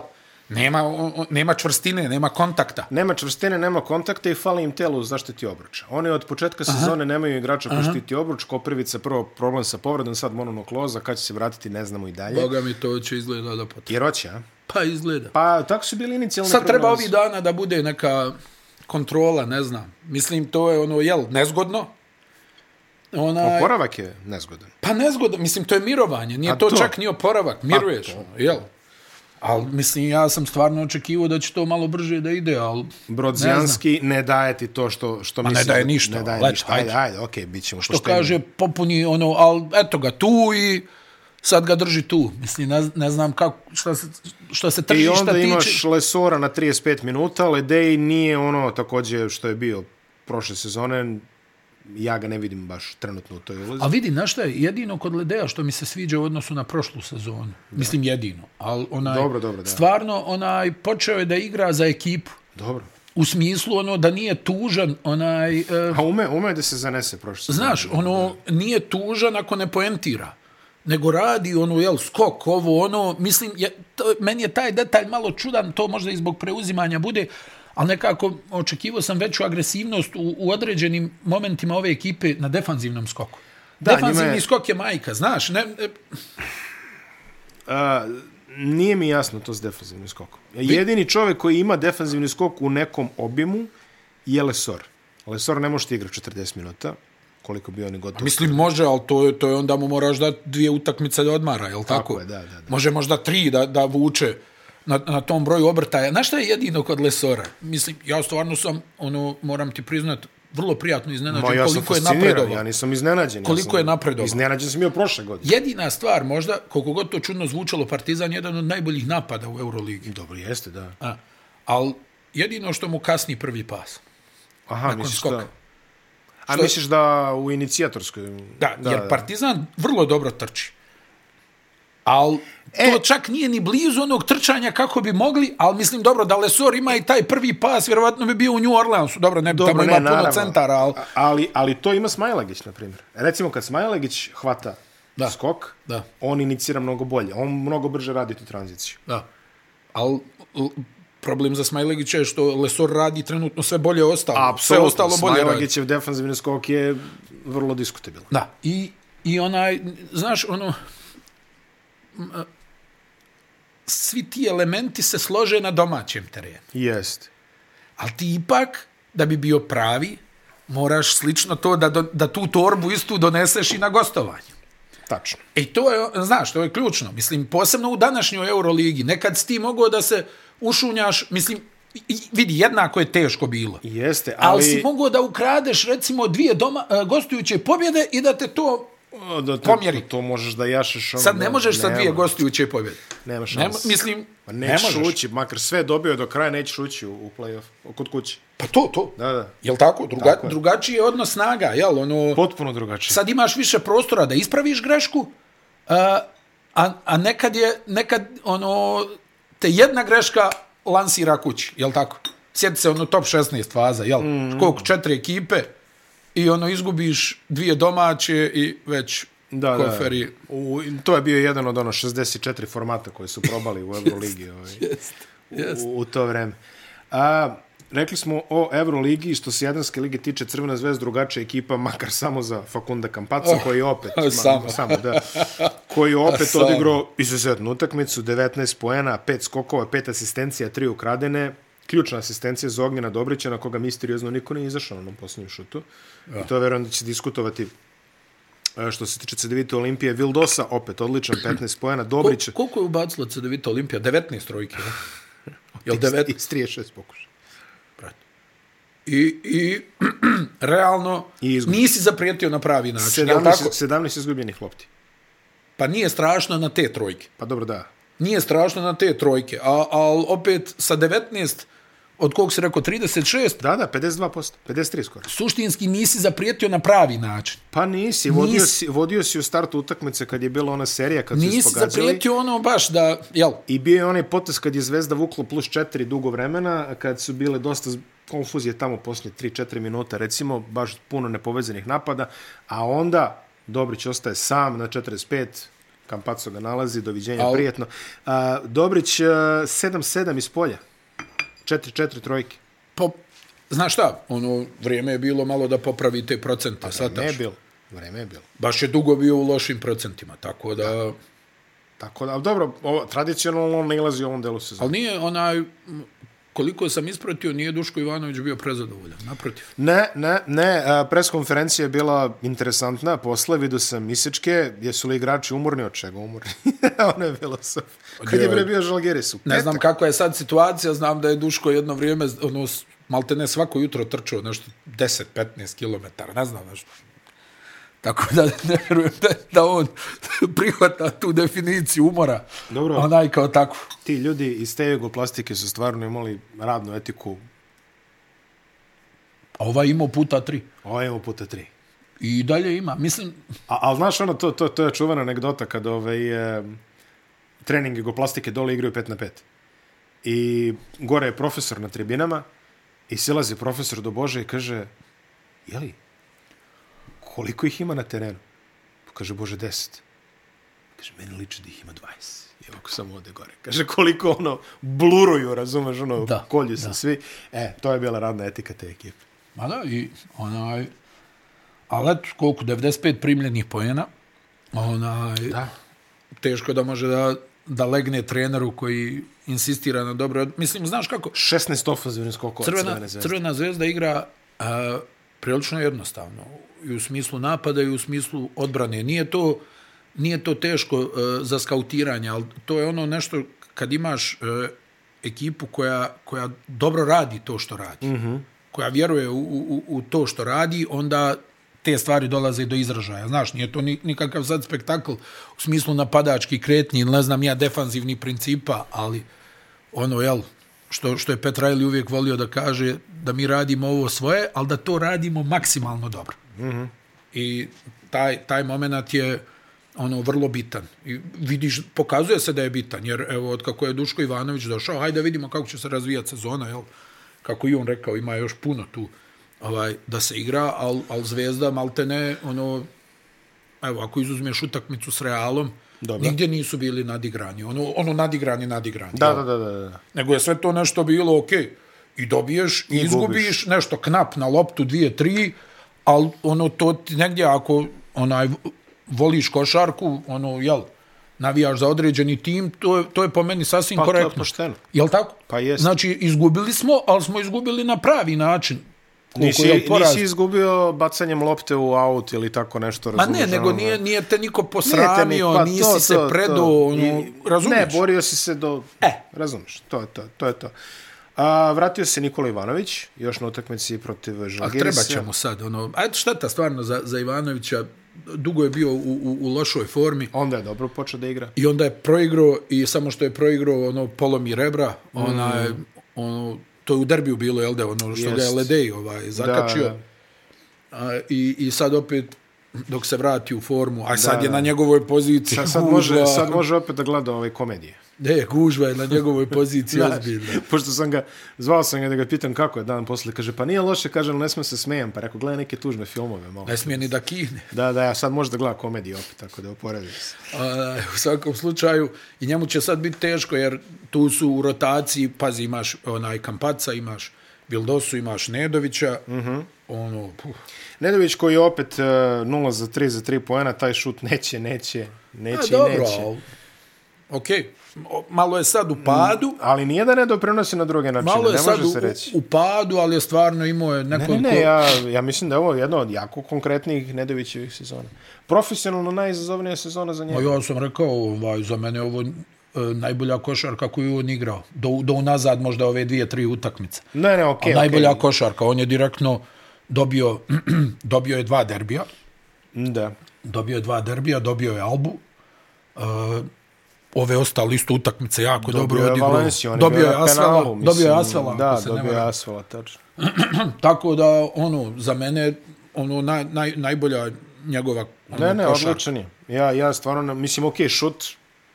Nema, nema čvrstine, nema kontakta. Nema čvrstine, nema kontakta i fali im telo zaštiti obruča. Oni od početka sezone Aha. nemaju igrača koji štiti obruč. Koprivica prvo problem sa povredom, sad mononokloza, kad će se vratiti ne znamo i dalje. Boga mi to će izgleda da potrebno. Jer hoće, a? Pa izgleda. Pa tako su bili inicijalni Sad treba ovih dana da bude neka kontrola, ne znam. Mislim, to je ono, jel, nezgodno. Ona... Oporavak je nezgodan. Pa nezgodan, mislim, to je mirovanje. Nije to, to, čak ni oporavak, miruješ, to. ono, jel? Ali, mislim, ja sam stvarno očekivao da će to malo brže da ide, ali... Brodzijanski ne, ne daje ti to što, što misliš... ne daje ništa. Ne daje Let, ništa. Ajde, ajde, okej, okay, bit ćemo što kaže, popuni ono, ali eto ga tu i sad ga drži tu. Mislim, ne, ne znam kako, šta se, što se tržišta tiče. I onda tiče... imaš Lesora na 35 minuta, Ledej nije ono takođe što je bio prošle sezone, ja ga ne vidim baš trenutno u toj ulozi. A vidi, znaš šta je, jedino kod Ledeja što mi se sviđa u odnosu na prošlu sezonu. Da. Mislim, jedino. Al onaj, dobro, dobro, da. Stvarno, onaj, počeo je da igra za ekipu. Dobro. U smislu, ono, da nije tužan, onaj... Uh, A ume, ume da se zanese prošle sezone. Znaš, ono, da. nije tužan ako ne poentira nego radi ono jel skok ovo ono mislim je to, meni je taj detalj malo čudan to možda i zbog preuzimanja bude ali nekako očekivao sam veću agresivnost u, u određenim momentima ove ekipe na defanzivnom skoku. Da, Defanzivni je... skok je majka, znaš. Ne, ne... A, nije mi jasno to s defanzivnim skokom. Jedini čovjek koji ima defanzivni skok u nekom obimu je Lesor. Lesor ne može igrati 40 minuta koliko bi oni gotovo. Mislim, može, ali to, je, to je onda mu moraš da dvije utakmice da odmara, je li tako? Tako je, da, da, da. Može možda tri da, da vuče na, na tom broju obrtaja. Znaš šta je jedino kod Lesora? Mislim, ja stvarno sam, ono, moram ti priznat, vrlo prijatno iznenađen Ma, ja koliko je napredovao. Ja nisam iznenađen. Koliko ja sam, je napredovao. Iznenađen sam bio prošle godine. Jedina stvar, možda, koliko god to čudno zvučalo, Partizan je jedan od najboljih napada u Euroligi. Dobro, jeste, da. A, ali jedino što mu kasni prvi pas. Aha, misliš što... A što... misliš da u inicijatorskoj... Da, da jer Partizan vrlo dobro trči. Al e, to čak nije ni blizu onog trčanja kako bi mogli, ali mislim dobro da Lesor ima i taj prvi pas, vjerovatno bi bio u New Orleansu. Dobro, ne dobro, tamo ne, ima naravno. puno centara, al ali ali to ima Smajlagić na primjer. Recimo kad Smajlagić hvata da. skok, da. on inicira mnogo bolje. On mnogo brže radi tu tranziciju. Da. Al problem za Smajlagića je što Lesor radi trenutno sve bolje ostalo. Apsolutno. Sve ostalo bolje Smajlagićev defanzivni skok je vrlo diskutabilan. Da. I, I onaj, znaš, ono, svi ti elementi se slože na domaćem terenu. Jest. Ali ti ipak, da bi bio pravi, moraš slično to da, da tu torbu istu doneseš i na gostovanje. Tačno. I to je, znaš, to je ključno. Mislim, posebno u današnjoj Euroligi, nekad si ti mogao da se ušunjaš, mislim, vidi, jednako je teško bilo. Jeste, ali... Ali si mogao da ukradeš, recimo, dvije doma, uh, gostujuće pobjede i da te to da te, pomjeri. To, to možeš da jašeš. Sad ne možeš sa dvije gostujuće pobjede. Nema šans. Nema, mislim, pa ne ući, makar sve dobio do kraja, nećeš ući u, u play-off, kod kući. Pa to, to. Da, da. Jel tako? Druga, tako drugačiji je odnos snaga, jel? Ono, Potpuno drugačiji. Sad imaš više prostora da ispraviš grešku, a, a, a nekad je, nekad, ono, te jedna greška lansira kući, jel tako? Sjeti se ono top 16 faza, jel? Mm. Koliko? Četiri ekipe, i ono izgubiš dvije domaće i već da, koferi. Da. U, to je bio jedan od ono 64 formata koji su probali u Euroligi ovaj, jest, jest. U, u to vreme. A, rekli smo o Euroligi, što se Jadranske lige tiče Crvena zvezda drugačija ekipa, makar samo za Fakunda Kampaca, oh, koji je opet, samo. Ma, samo da, koji je opet odigrao izuzetnu utakmicu, 19 poena, 5 skokova, 5 asistencija, 3 ukradene, ključna asistencija za Ognjena Dobrića, na koga misteriozno niko nije izašao na onom posljednjem šutu. Ja. I to verujem da će diskutovati e, što se tiče CDVita Olimpije. Vildosa, opet odličan, 15 pojena. Dobrić... Ko, koliko je ubacilo CDVita Olimpija? 19 trojke. Jel devet... Iz 36 pokušaja. I, i realno I izgubi. nisi zaprijetio na pravi način. Jel tako? 17, 17 izgubljenih lopti. Pa nije strašno na te trojke. Pa dobro, da. Nije strašno na te trojke. A, ali opet sa 19, od kog si rekao 36, Da, da, 52%, 53 skoro. suštinski nisi zaprijetio na pravi način. Pa nisi, vodio, Nisi. si, vodio si u startu utakmice kad je bila ona serija, kad su Nisi ispogađali. zaprijetio ono baš da, jel, I bio je onaj potes kad je Zvezda vuklo plus 4 dugo vremena, kad su bile dosta konfuzije tamo poslije 3-4 minuta, recimo, baš puno nepovezanih napada, a onda Dobrić ostaje sam na 45, Kampaco ga nalazi, doviđenja, Al- prijetno. A, Dobrić a, 7-7 iz polja, 4-4 trojke. po, znaš šta, ono, vrijeme je bilo malo da popravi te procente, Ne sad je bilo, vreme je bilo. Baš je dugo bio u lošim procentima, tako da... Tako da, ali dobro, ovo, tradicionalno on ne ilazi u ovom delu sezona. Ali nije onaj, koliko sam ispratio, nije Duško Ivanović bio prezadovoljan, naprotiv. Ne, ne, ne, pres konferencija je bila interesantna, posle vidio sam misečke, jesu li igrači umorni, od čega umorni? ono je bilo sve. Kad je bre bio Žalgiris u Ne znam kakva je sad situacija, znam da je Duško jedno vrijeme, ono, malte ne svako jutro trčao nešto 10-15 km, ne znam nešto. Tako da ne vjerujem da, da on prihvata tu definiciju umora. Dobro. Onaj kao tako. Ti ljudi iz te jugoplastike su stvarno imali radnu etiku, A ovaj imao puta tri. ovo imamo puta tri. I dalje ima. Mislim, A, ali znaš ono, to, to, to je čuvana anegdota kad ovaj, e, trening jugoplastike dole igraju 5 na 5. I gore je profesor na tribinama i silazi profesor do Bože i kaže, jeli, koliko ih ima na terenu? Pa kaže, Bože, 10. Kaže, meni liči da ih ima 20. Evo ako sam ovde gore. Kaže, koliko ono, bluruju, razumeš, ono, Da, kolju se da. svi. E, to je bila radna etika te ekipe. Ma da, i onaj... Ali eto, koliko, 95 primljenih pojena. Onaj, Da. teško da može da, da legne treneru koji insistira na dobro. Mislim, znaš kako? 16 ofazivnih skokova Crvena, Crvene zvezde. Crvena zvezda igra a, prilično jednostavno. I u smislu napada i u smislu odbrane. Nije to, nije to teško uh, za skautiranje, ali to je ono nešto kad imaš uh, ekipu koja, koja dobro radi to što radi. Mm -hmm. Koja vjeruje u, u, u to što radi, onda te stvari dolaze do izražaja. Znaš, nije to ni, nikakav sad spektakl u smislu napadački kretnji ili ne znam ja defanzivni principa, ali ono, jel, što, što je Petrajli uvijek volio da kaže da mi radimo ovo svoje, ali da to radimo maksimalno dobro. Mm -hmm. I taj, taj moment je ono vrlo bitan. I vidiš, pokazuje se da je bitan, jer evo, od kako je Duško Ivanović došao, hajde vidimo kako će se razvijati sezona, jel? Kako i on rekao, ima još puno tu ovaj, da se igra, ali al Zvezda malte ne, ono, evo, ako izuzmeš utakmicu s Realom, Dobro. nigdje nisu bili nadigrani. Ono, ono nadigrani, nadigrani. Da, jel? da, da, da, da. nego je sve to nešto bilo ok. I dobiješ, i izgubiš gubiš. nešto knap na loptu, dvije, tri, ali ono to ti negdje ako onaj voliš košarku, ono, jel, navijaš za određeni tim, to je, to je po meni sasvim Pa to je korektno. pošteno. Jel tako? Pa jest. Znači, izgubili smo, ali smo izgubili na pravi način. Nisi, je poraz. nisi izgubio bacanjem lopte u aut ili tako nešto, Ma razumiješ? ne, nego ono, nije, nije te niko Nije te posramio, ni- pa nisi to, se to, to. ono, razumiješ? Ne, borio si se do... E. Razumiješ, to je to, to je to. A, vratio se Nikola Ivanović, još na utakmici protiv A Žalgirisa. treba ćemo sad, ono, ajde šteta stvarno za, za Ivanovića, dugo je bio u, u, u lošoj formi Onda je dobro počeo da igra. i onda je proigrao i samo što je proigrao, ono, polomi rebra, ona je, ono, to je u derbiju bilo, jel da, ono, što ga je Jest. Ledej ovaj, zakačio. Da, da. A, i, I sad opet, dok se vrati u formu, a sad Da, je na njegovoj poziciji Sad, sad, gužva, može, sad može opet da gleda ove komedije. Ne, gužva je na njegovoj poziciji Znaš, ozbiljno. Pošto sam ga, zvao sam ga da ga pitam kako je dan posle, kaže, pa nije loše, kaže, ne smem se smejem, pa rekao, gledaj neke tužne filmove malo. Ne smije ni da kihne. Da, da, ja sad može da gleda komedije opet, tako da oporavi se. A, u svakom slučaju i njemu će sad biti teško jer tu su u rotaciji, pazi imaš onaj Kampaca, imaš Bildosu, imaš Nedovića, mm -hmm. ono, puh, Nedović koji je opet uh, 0 za 3 za 3 poena, taj šut neće, neće, neće a, i dobro, neće. ok, malo je sad u padu, Ali nije da ne doprinosi na druge načine, malo je ne sad može u, se reći. u padu, ali je stvarno imao je Ne, nekoliko... ne, ne, ja, ja mislim da je ovo jedna od jako konkretnih Nedovićevih sezona. Profesionalno najizazovnija sezona za njega. Ja sam rekao, ovaj, za mene ovo e, najbolja košarka koju je on igrao. Do, do unazad možda ove dvije, tri utakmice. Ne, ne, okej. Okay, najbolja okej. košarka. On je direktno dobio, dobio je dva derbija. Da. Dobio je dva derbija, dobio je Albu. Uh, ove ostale isto utakmice jako dobro Dobio je odigrao. Valenciju, on Dobio bio je Asvela, penalu, mislim, dobio je Asvela. Da, dobio je. Asvela, tačno. Tako da, ono, za mene, ono, naj, naj, najbolja njegova ono, Ne, ne, odličan je. Ja, ja stvarno, mislim, okej, šut,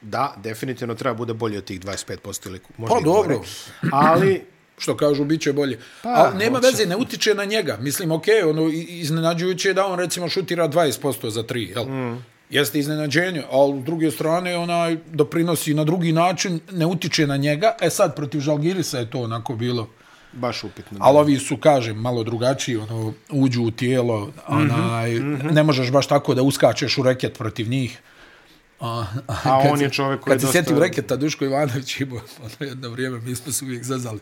da, definitivno treba bude bolji od tih 25% ili možda Pa i gore. dobro. Ali, što kažu, bit će bolje. Pa, Ali nema hoće. veze, ne utiče na njega. Mislim, ok, ono, iznenađujuće je da on, recimo, šutira 20% za tri, jel? Mm. Jeste iznenađenje, ali s druge strane, onaj doprinosi na drugi način, ne utiče na njega. E sad, protiv Žalgirisa je to onako bilo. baš upitno. Ali ovi su, kažem, malo drugačiji, ono, uđu u tijelo, onaj, mm -hmm. ne možeš baš tako da uskačeš u reket protiv njih. A, A on je čovjek koji Kad se dosta- sjetim reketa, Duško Ivanović imao ono jedno vrijeme, mi smo se uvijek zazali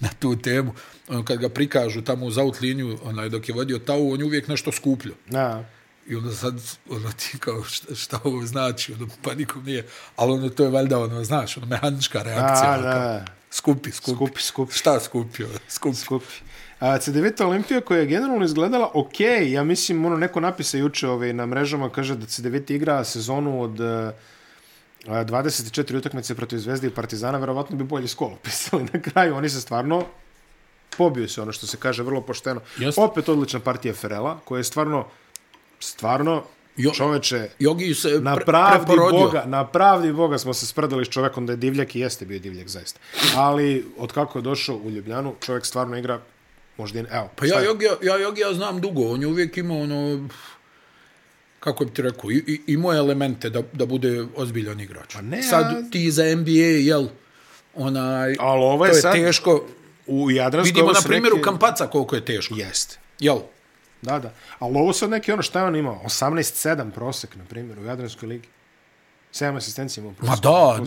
na tu temu. Ono, kad ga prikažu tamo uz out liniju, onaj, dok je vodio tau, on je uvijek nešto skupljo. Da. I onda sad, ono ti kao, šta, šta ovo znači, ono, pa nikom nije. Ali ono, to je valjda, ono, znaš, ono, mehanička reakcija. Da, ono, da. Skupi, skupi. Skupi, skupi. Šta skupi, ono, skupi. Skupi. A, CDVita Olimpija koja je generalno izgledala ok, ja mislim, ono, neko napisa juče ovaj, na mrežama, kaže da CDVita igra sezonu od uh, 24 utakmice protiv Zvezde i Partizana, verovatno bi bolje skolo pisali na kraju. Oni se stvarno pobio se, ono što se kaže, vrlo pošteno. Jeste. Opet odlična partija Ferela, koja je stvarno, stvarno, Jo- čoveče, Jogi se na pre, pravdi preporodio. Boga, na pravdi Boga smo se sprdali s čovekom da je divljak i jeste bio divljak zaista. Ali od kako je došao u Ljubljanu, čovjek stvarno igra možda i, evo. Pa ja Jogija, ja Jogija znam dugo, on je uvijek imao ono, kako bi ti rekao, i, i, imao elemente da, da bude ozbiljan igrač. Pa ne, sad ti za NBA, jel, onaj, Ali ovo je to je sad- teško. u Jadranskoj... Vidimo na primjeru neki- Kampaca koliko je teško. Jeste. Jel? Da, da. Ali ovo sad neki ono šta je on imao? 18-7 prosek, na primjer, u Jadranskoj ligi. 7 asistencija imao prosek. Ma da,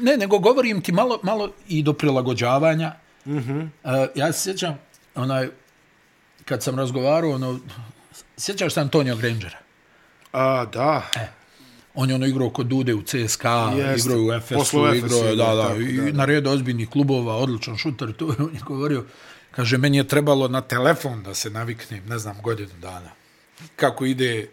ne, nego govorim ti malo, malo i do prilagođavanja. Mm Mhm. -hmm. uh, ja se sjećam, onaj, kad sam razgovarao, ono, sjećaš se Antonio Grangera? A, da. On je ono igrao kod Dude u CSKA, Jeste. igrao u Posle Efesu, u Efesu igrao je, da, da, tako, i da, da. na redu ozbiljnih klubova, odličan šuter, to je on je govorio. Kaže, meni je trebalo na telefon da se naviknem, ne znam, godinu dana. Kako ide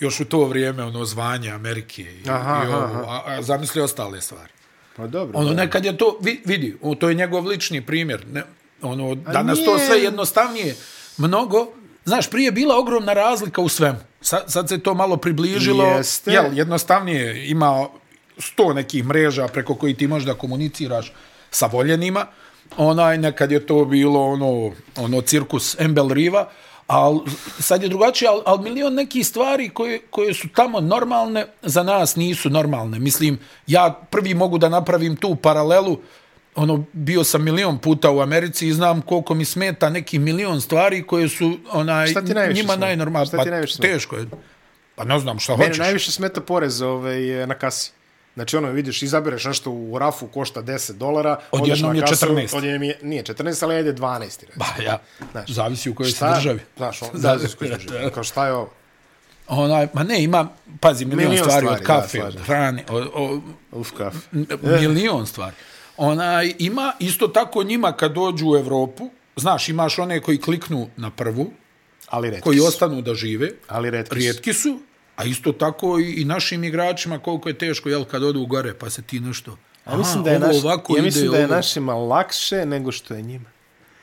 još u to vrijeme ono zvanje Amerike i, Aha, i ovo, aha. a, a zamisli ostale stvari. Pa dobro. Ono, da. nekad je to, vi, vidi, o, to je njegov lični primjer. Ne, ono, danas nije. to sve jednostavnije. Mnogo, znaš, prije je bila ogromna razlika u svemu. Sad, sad se to malo približilo. Jeste. Jel, jednostavnije ima sto nekih mreža preko koji ti možda komuniciraš sa voljenima. Onaj, nekad je to bilo ono, ono cirkus Embel Riva, al sad je drugačije, al, al milion nekih stvari koje, koje su tamo normalne, za nas nisu normalne. Mislim, ja prvi mogu da napravim tu paralelu, ono, bio sam milion puta u Americi i znam koliko mi smeta neki milion stvari koje su onaj, Šta ti najviše njima smeta? najnormalnije. Šta Pa, ti najviše smeta? teško je. Pa ne znam šta Mene hoćeš. najviše smeta porez ovaj, na kasi. Znači, ono, vidiš, izabereš nešto u rafu, košta 10 dolara. odeš Odjednom na je kasu, 14. Odjednom je, nije 14, ali ajde 12. Recimo. Ba, ja, Znaš, zavisi u kojoj Šta- državi. Znaš, on, da, Zavisi u kojoj državi. Kao šta je ovo? Onaj, ma ne, ima, pazi, milion, Milion stvari, stvari, od da, kafe, slažem od hrane, od, od, Uf, kaf. milion stvari. Onaj, ima isto tako njima kad dođu u Evropu, znaš, imaš one koji kliknu na prvu, Ali retki koji su. ostanu da žive, Ali retki su. rijetki su, a isto tako i, i našim igračima koliko je teško, jel, kad odu gore, pa se ti nešto... Ja mislim, da je, naš, ovako ja mislim ide, da je ovo- našima lakše nego što je njima.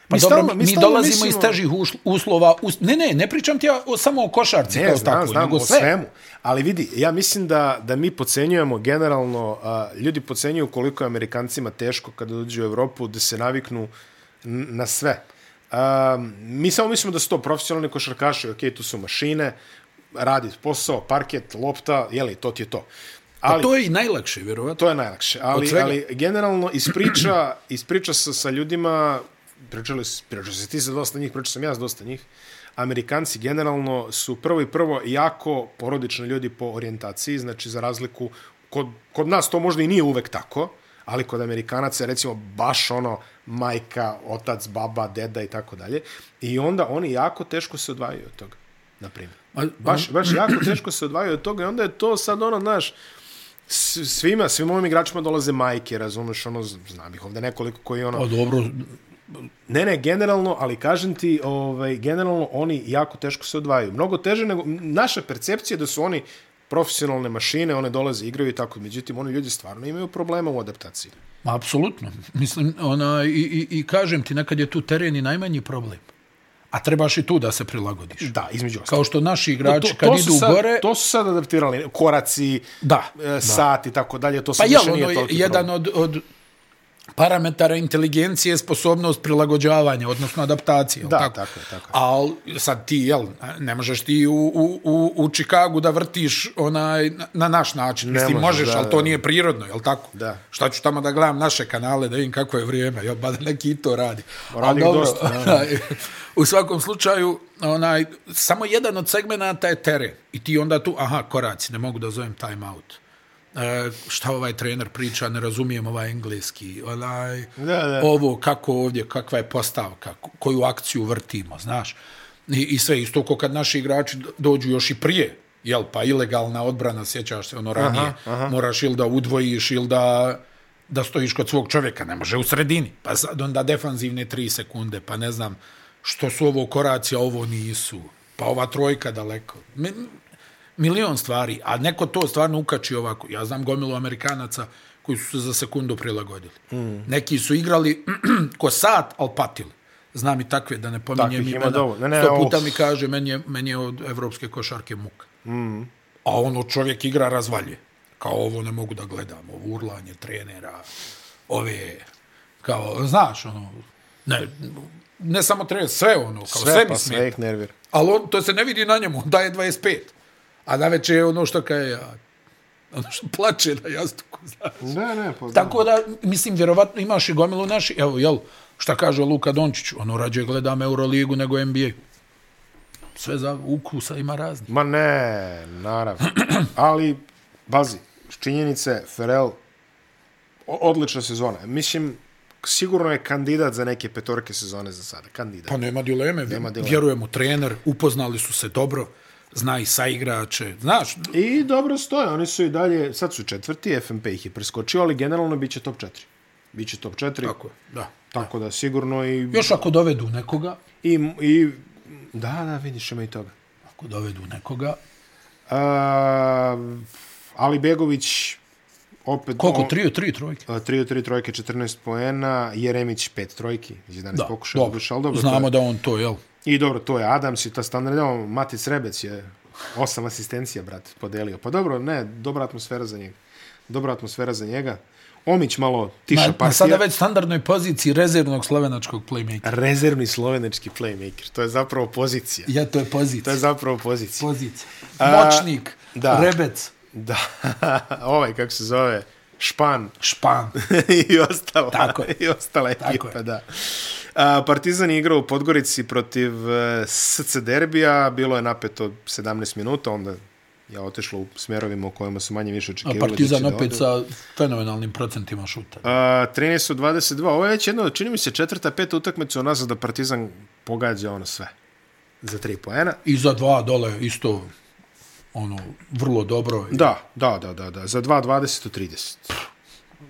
Pa dobro, stalno- mi, mi dolazimo mislimo- iz težih uslova. Us, ne, ne, ne pričam ti ja o, samo o košarci Ne, kao znam, tako, znam, nego o sve. svemu. Ali vidi, ja mislim da, da mi pocenjujemo generalno, a, ljudi pocenjuju koliko je Amerikancima teško kada dođu u Evropu da se naviknu na sve. A, mi samo mislimo da su to profesionalni košarkaši, ok, tu su mašine, radi posao, parket, lopta, jeli, to ti je to. Ali, Ali, to je i najlakše, vjerovatno. To je najlakše, ali, ali generalno ispriča, ispriča sa, sa ljudima, pričali, pričali se ti sa dosta njih, pričao sam ja s dosta njih, Amerikanci generalno su prvo i prvo jako porodični ljudi po orijentaciji, znači za razliku, kod, kod nas to možda i nije uvek tako, ali kod Amerikanaca je recimo baš ono majka, otac, baba, deda i tako dalje. I onda oni jako teško se odvajaju od toga, na primjer. Baš, baš jako teško se odvajaju od toga i onda je to sad ono, znaš, svima, svim ovim igračima dolaze majke, razumeš, ono, znam ih ovde nekoliko koji ono... Pa dobro, Ne, ne, generalno, ali kažem ti, ovaj, generalno oni jako teško se odvajaju. Mnogo teže nego, naša percepcija da su oni profesionalne mašine, one dolaze, igraju i tako, međutim, oni ljudi stvarno imaju problema u adaptaciji. Ma, apsolutno. Mislim, ona, i, i, i kažem ti, nekad je tu teren i najmanji problem. A trebaš i tu da se prilagodiš. Da, između ostalog. Kao što naši igrači, kad su idu sad, gore... To su sad adaptirali, koraci, Da, e, sat i tako dalje, to Pa sad jel, više ono, nije jedan problem. od, od parametara inteligencije je sposobnost prilagođavanja, odnosno adaptacije. Da, tako? tako tako je. Al sad ti, jel, ne možeš ti u, u, u, u Čikagu da vrtiš onaj, na, na naš način. Mislim, možeš, možeš, da, ali to nije prirodno, jel tako? Da. Šta ću tamo da gledam naše kanale, da vidim kako je vrijeme, jel, ba da neki to radi. Radi Ali dobro, dosta, onaj, u svakom slučaju, onaj, samo jedan od segmenata je teren. I ti onda tu, aha, koraci, ne mogu da zovem time out. E, šta ovaj trener priča, ne razumijem ovaj engleski, onaj, Da, da. ovo, kako ovdje, kakva je postavka, ko- koju akciju vrtimo, znaš. I, i sve isto ko kad naši igrači do- dođu još i prije, jel, pa ilegalna odbrana, sjećaš se ono ranije, aha, aha. moraš ili da udvojiš ili da da stojiš kod svog čovjeka, ne može u sredini. Pa sad onda defanzivne tri sekunde, pa ne znam što su ovo koraci, a ovo nisu. Pa ova trojka daleko. Mi, milion stvari, a neko to stvarno ukači ovako. Ja znam gomilu Amerikanaca koji su se za sekundu prilagodili. Mm. Neki su igrali ko sat, ali patili. Znam i takve, da ne pominjem Takvih imena. Ne, ne, Sto ovo- puta mi kaže, meni je, meni je od evropske košarke muka. Mm. A ono čovjek igra razvalje. Kao ovo ne mogu da gledam, ovo urlanje trenera, ove, kao, znaš, ono, ne, ne samo trener, sve ono, kao sve, Sve, mi pa smeta. sve ih nervira. Ali on, to se ne vidi na njemu, on daje 25. A na večer je ono što kaže, ja, ono što plače na jastuku, znaš. Ne, ne, pa Tako da, mislim, vjerovatno imaš i gomilu naši, evo, jel, šta kaže Luka Dončić, ono rađe gledam Euroligu nego NBA. Sve za ukusa ima razni. Ma ne, naravno. Ali, bazi, činjenice, Ferel, odlična sezona. Mislim, sigurno je kandidat za neke petorke sezone za sada. Kandidat. Pa nema dileme, Nema dileme. vjerujem u trener, upoznali su se dobro, zna i sa igrače, znaš, I dobro stoje, oni su i dalje, sad su četvrti, FNP ih je preskočio, ali generalno biće top 4. Biće top 4, tako, je, da. tako da sigurno i, Još ako dovedu nekoga, i, i da, da, vidiš ima i toga. ako dovedu nekoga, A, Ali Begović opet... koliko, on- tri od tri trojke? A, 3 od 3 trojke, 14 poena, Jeremić 5 trojki, iz 11 Da, pokušaja, dobro. došao, dobro, Znamo to je, da on to, jel? I dobro, to je Adams i ta standardna, Matic Rebec je osam asistencija, brat, podelio. Pa dobro, ne, dobra atmosfera za njega. Dobra atmosfera za njega. Omić malo tiša Na, na partija. sada već standardnoj poziciji rezervnog slovenačkog playmakera. Rezervni slovenački playmaker. To je zapravo pozicija. Ja, to je To pozicija. je zapravo pozicija. Pozicija. A, Moćnik, da. rebec, Da, ovaj, kako se zove, Špan špan. i ostala, Tako je. i ostala Tako ekipa, je. da. A, Partizan je igrao u Podgorici protiv e, SC Derbija, bilo je napeto 17 minuta, onda je otišlo u smjerovima u kojima su manje više A očekivali. da Partizan da opet sa fenomenalnim procentima šuta. A, 13 od 22. Ovo je već jedno, čini mi se četvrta, peta utakmica u nas da Partizan pogađa ono sve. Za tri poena. I za dva dole isto ono vrlo dobro. Da, da, da, da, da. Za 2, 20 od 30.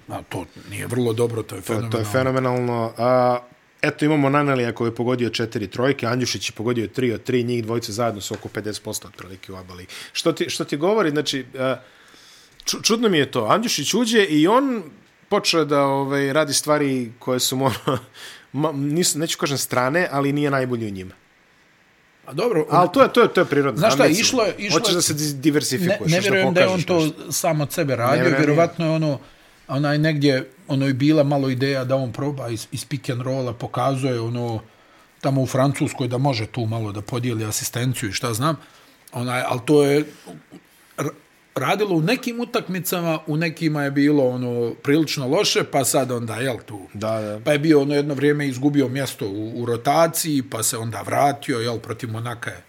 A to nije vrlo dobro, to je To, fenomenalno. to je fenomenalno. A, eto, imamo Nanelija koji je pogodio četiri trojke, Andjušić je pogodio tri od tri, njih dvojice zajedno su oko 50% otprilike u abali. Što ti, što ti govori, znači, ču, čudno mi je to. Andjušić uđe i on počeo da ovaj, radi stvari koje su mu, ma, nisu, neću kažem strane, ali nije najbolji u njima. A dobro, Ali to je, to je, to je prirodno. Znaš šta, Ambicija. išlo je- išlo Hoćeš da se di- ne, diversifikuješ. ne još vjerujem da je on to nešto. sam od sebe radio, vjerovatno je ono onaj negdje ono je bila malo ideja da on proba iz, iz pick and rolla, pokazuje ono tamo u Francuskoj da može tu malo da podijeli asistenciju i šta znam. Onaj, ali to je radilo u nekim utakmicama, u nekima je bilo ono prilično loše, pa sad onda jel tu. Da, da. Pa je bio ono jedno vrijeme izgubio mjesto u, u rotaciji, pa se onda vratio, jel, protiv Monaka je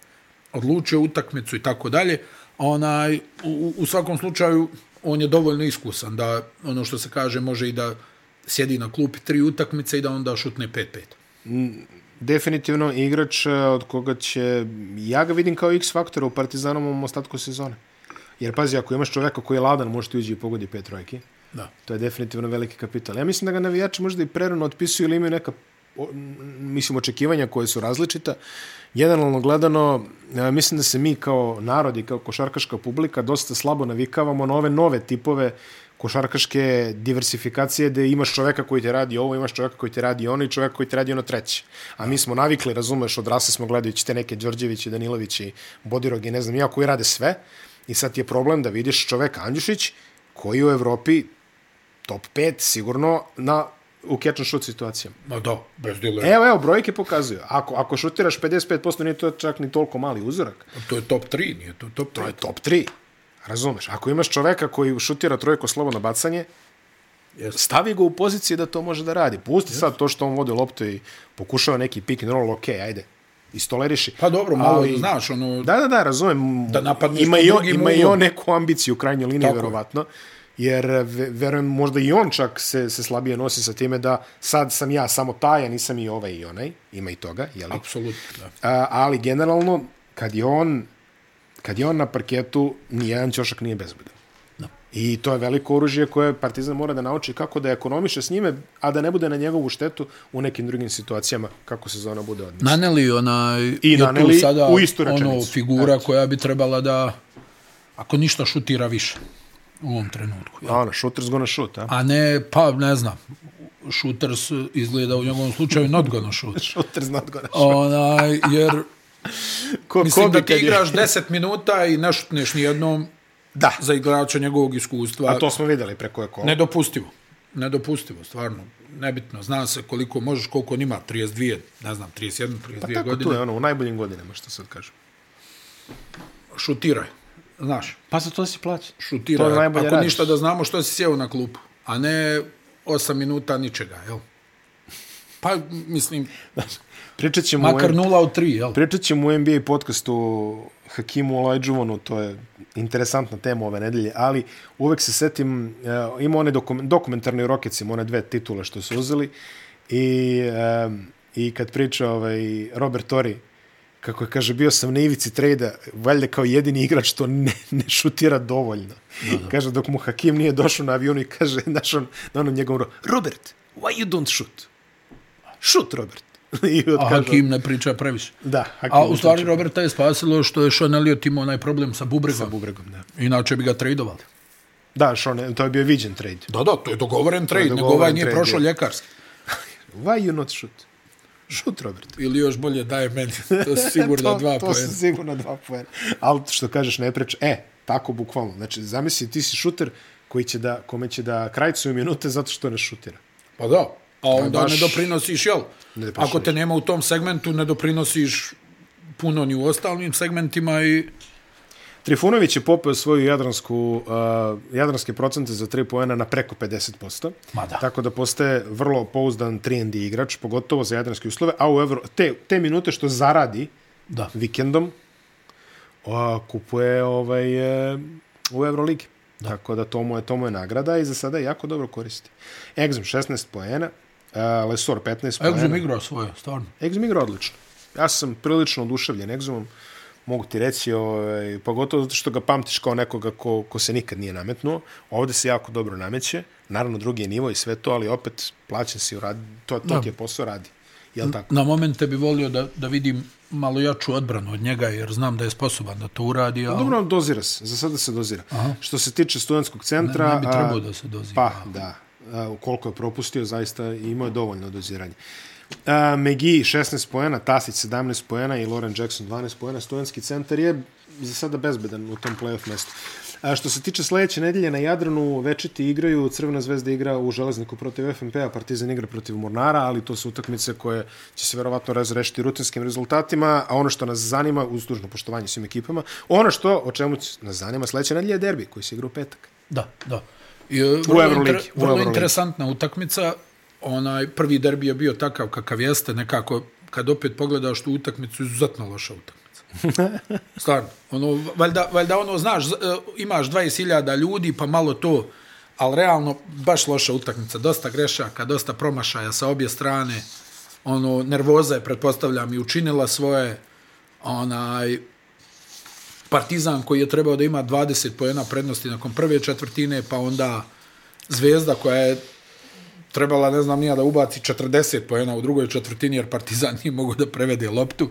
odlučio utakmicu i tako dalje. Onaj, u, u svakom slučaju, on je dovoljno iskusan da, ono što se kaže, može i da sjedi na klupi tri utakmice i da onda šutne 5-5. definitivno igrač e, od koga će, ja ga vidim kao X faktora u Partizanovom ostatku sezone. Jer pazi, ako imaš čoveka koji je ladan, može ti uđi i pogodi pet trojki. Da. To je definitivno veliki kapital. Ja mislim da ga navijači možda i prerano otpisuju ili imaju neka o, mislim, očekivanja koje su različita. Generalno gledano, mislim da se mi kao narod i kao košarkaška publika dosta slabo navikavamo na ove nove tipove košarkaške diversifikacije gde imaš čoveka koji te radi ovo, imaš čoveka koji te radi ono i čoveka koji te radi ono treće. A mi smo navikli, razumeš, odrasli smo gledajući te neke Đorđevići, Danilovići, Bodirog i ne znam ja, koji rade sve. I sad ti je problem da vidiš čoveka Andjušić koji u Evropi top 5 sigurno na u catch and shoot situacijama. Ma da, bez dilema. Evo, evo, brojke pokazuju. Ako, ako šutiraš 55%, nije to čak ni toliko mali uzorak. To je top 3, nije to top 3. To je top 3. Razumeš? Ako imaš čoveka koji šutira trojko slobodno bacanje, Yes. stavi ga u poziciji da to može da radi. Pusti sad to što on vodi loptu i pokušava neki pick and roll, ok, ajde, istoleriši. Pa dobro, malo, Ali, znaš, ono... Da, da, da, razumem. Da napadneš ima i on, ima i on neku ambiciju u krajnjoj liniji, Tako je. Jer, ve- verujem, možda i on čak se, se slabije nosi sa time da sad sam ja samo taj, a nisam i ovaj i onaj. Ima i toga, jeli? Apsolutno, da. A, ali generalno, kad je on kad je on na parketu, nijedan ćošak nije bezbedan. Da. I to je veliko oružje koje Partizan mora da nauči kako da ekonomiše s njime, a da ne bude na njegovu štetu u nekim drugim situacijama kako sezona bude odmisla. Naneli onaj I je tu naneli sada u istu ono figura Eto. koja bi trebala da ako ništa šutira više u ovom trenutku. A ono, shooter's gonna shoot, a? A ne, pa ne znam, shooters izgleda u njegovom slučaju not gonna shoot. Shooter's not gonna shoot. Onaj, jer Ko, mislim ko bi da ti je- igraš 10 minuta i ne šutneš nijednom Da, za igrača njegovog iskustva. a to smo videli preko je kola. Nedopustivo. Nedopustivo, stvarno. Nebitno. Zna se koliko možeš, koliko on ima, 32, ne znam, 31, 32 Pa tako godine. tu je ono, u najboljim godinama, što sad kažem. Šutiraj. Znaš, Pa za to si plaća. šutiraj. To je najbolje Ako radiš. ništa da znamo što si sjeo na klupu, a ne 8 minuta ničega, jel? Pa, mislim, Pričat ćemo, makar 0 od 3, jel? pričat ćemo u NBA podcastu Hakimu Olajđuvanu, to je interesantna tema ove nedelje, ali uvek se setim, uh, ima one dokumen, dokumentarne Rockets, ima one dve titule što su uzeli i, um, i kad priča ovaj, Robert Torrey, kako je, kaže, bio sam na ivici trejda, valjda kao jedini igrač što ne, ne šutira dovoljno. Da. Kaže, dok mu Hakim nije došao na avionu i kaže, znaš, on, na onom njegovom, ro- Robert, why you don't shoot? Shoot, Robert. I A Hakim ne priča previše. Da, Hakim A u stvari priča. Roberta je spasilo što je Sean Elliot imao onaj problem sa bubregom. Sa bubregom, da. Inače bi ga tradovali. Da, Sean, to je bio viđen trade. Da, da, to je dogovoren trade, nego dogovoren ovaj nije trade, prošao je. ljekarski. Why you not shoot? Shoot, Robert. Ili još bolje daje meni. To su sigurno to, dva to poena. su sigurno dva poena. Ali što kažeš, ne preč. E, tako bukvalno. Znači, zamisli, ti si šuter koji će da, kome će da krajcuju minute zato što ne šutira. Pa da. A onda baš- ne doprinosiš, jel? Ne doprinosiš. Ako te nema u tom segmentu, ne doprinosiš puno ni u ostalim segmentima i Trifunović je popeo svoju jadransku, uh, jadranske procente za 3 poena na preko 50%. Ma da. Tako da postaje vrlo pouzdan 3 igrač, pogotovo za jadranske uslove, a u Evro, te, te minute što zaradi da. vikendom a, kupuje ovaj, e, u Euroligi. Da. Tako da to mu, je, to mu je nagrada i za sada jako dobro koristi. Exum 16 poena, a, Lesor 15 poena. Exum igrao svoje, stvarno. Exum igra odlično. Ja sam prilično oduševljen Exumom, mogu ti reći, ovaj, pogotovo zato što ga pamtiš kao nekoga ko, ko se nikad nije nametnuo. Ovde se jako dobro nameće, naravno drugi je nivo i sve to, ali opet plaćen si, radi, to, to Da. ti je posao radi. Jel tako? Na momente bi volio da, da vidim malo jaču odbranu od njega, jer znam da je sposoban da to uradi, ali Dobro, dozira se. Za sada se dozira. Aha. Što se tiče studentskog centra... ne, ne bi a, trebao da se dozira. Pa, da. A, koliko je propustio, zaista imao je dovoljno doziranje. A, Megi 16 poena, Tasić 17 poena i Loren Jackson 12 poena. Studentski centar je za sada bezbedan u tom playoff mestu. A što se tiče sledeće nedelje na Jadranu, Večiti igraju, Crvena zvezda igra u Železniku protiv FNP-a, Partizan igra protiv Mornara, ali to su utakmice koje će se verovatno razrešiti rutinskim rezultatima, a ono što nas zanima, uz dužno poštovanje svim ekipama, ono što, o čemu nas zanima sledeće nedelje je derbi, koji se igra u petak. Da, da. I, vrlo, Euroligi, inter, u vrlo Euroligi. interesantna utakmica. Onaj prvi derbi je bio takav kakav jeste, nekako kad opet pogledaš tu utakmicu, izuzetno loša utakmica. Stvarno. Ono, valjda, valjda ono, znaš, e, imaš 20.000 ljudi, pa malo to, ali realno baš loša utakmica. Dosta grešaka, dosta promašaja sa obje strane. Ono, nervoza je, pretpostavljam, i učinila svoje. Onaj, Partizan koji je trebao da ima 20 pojena prednosti nakon prve četvrtine, pa onda Zvezda koja je trebala, ne znam nija, da ubaci 40 pojena u drugoj četvrtini, jer Partizan nije mogo da prevede loptu.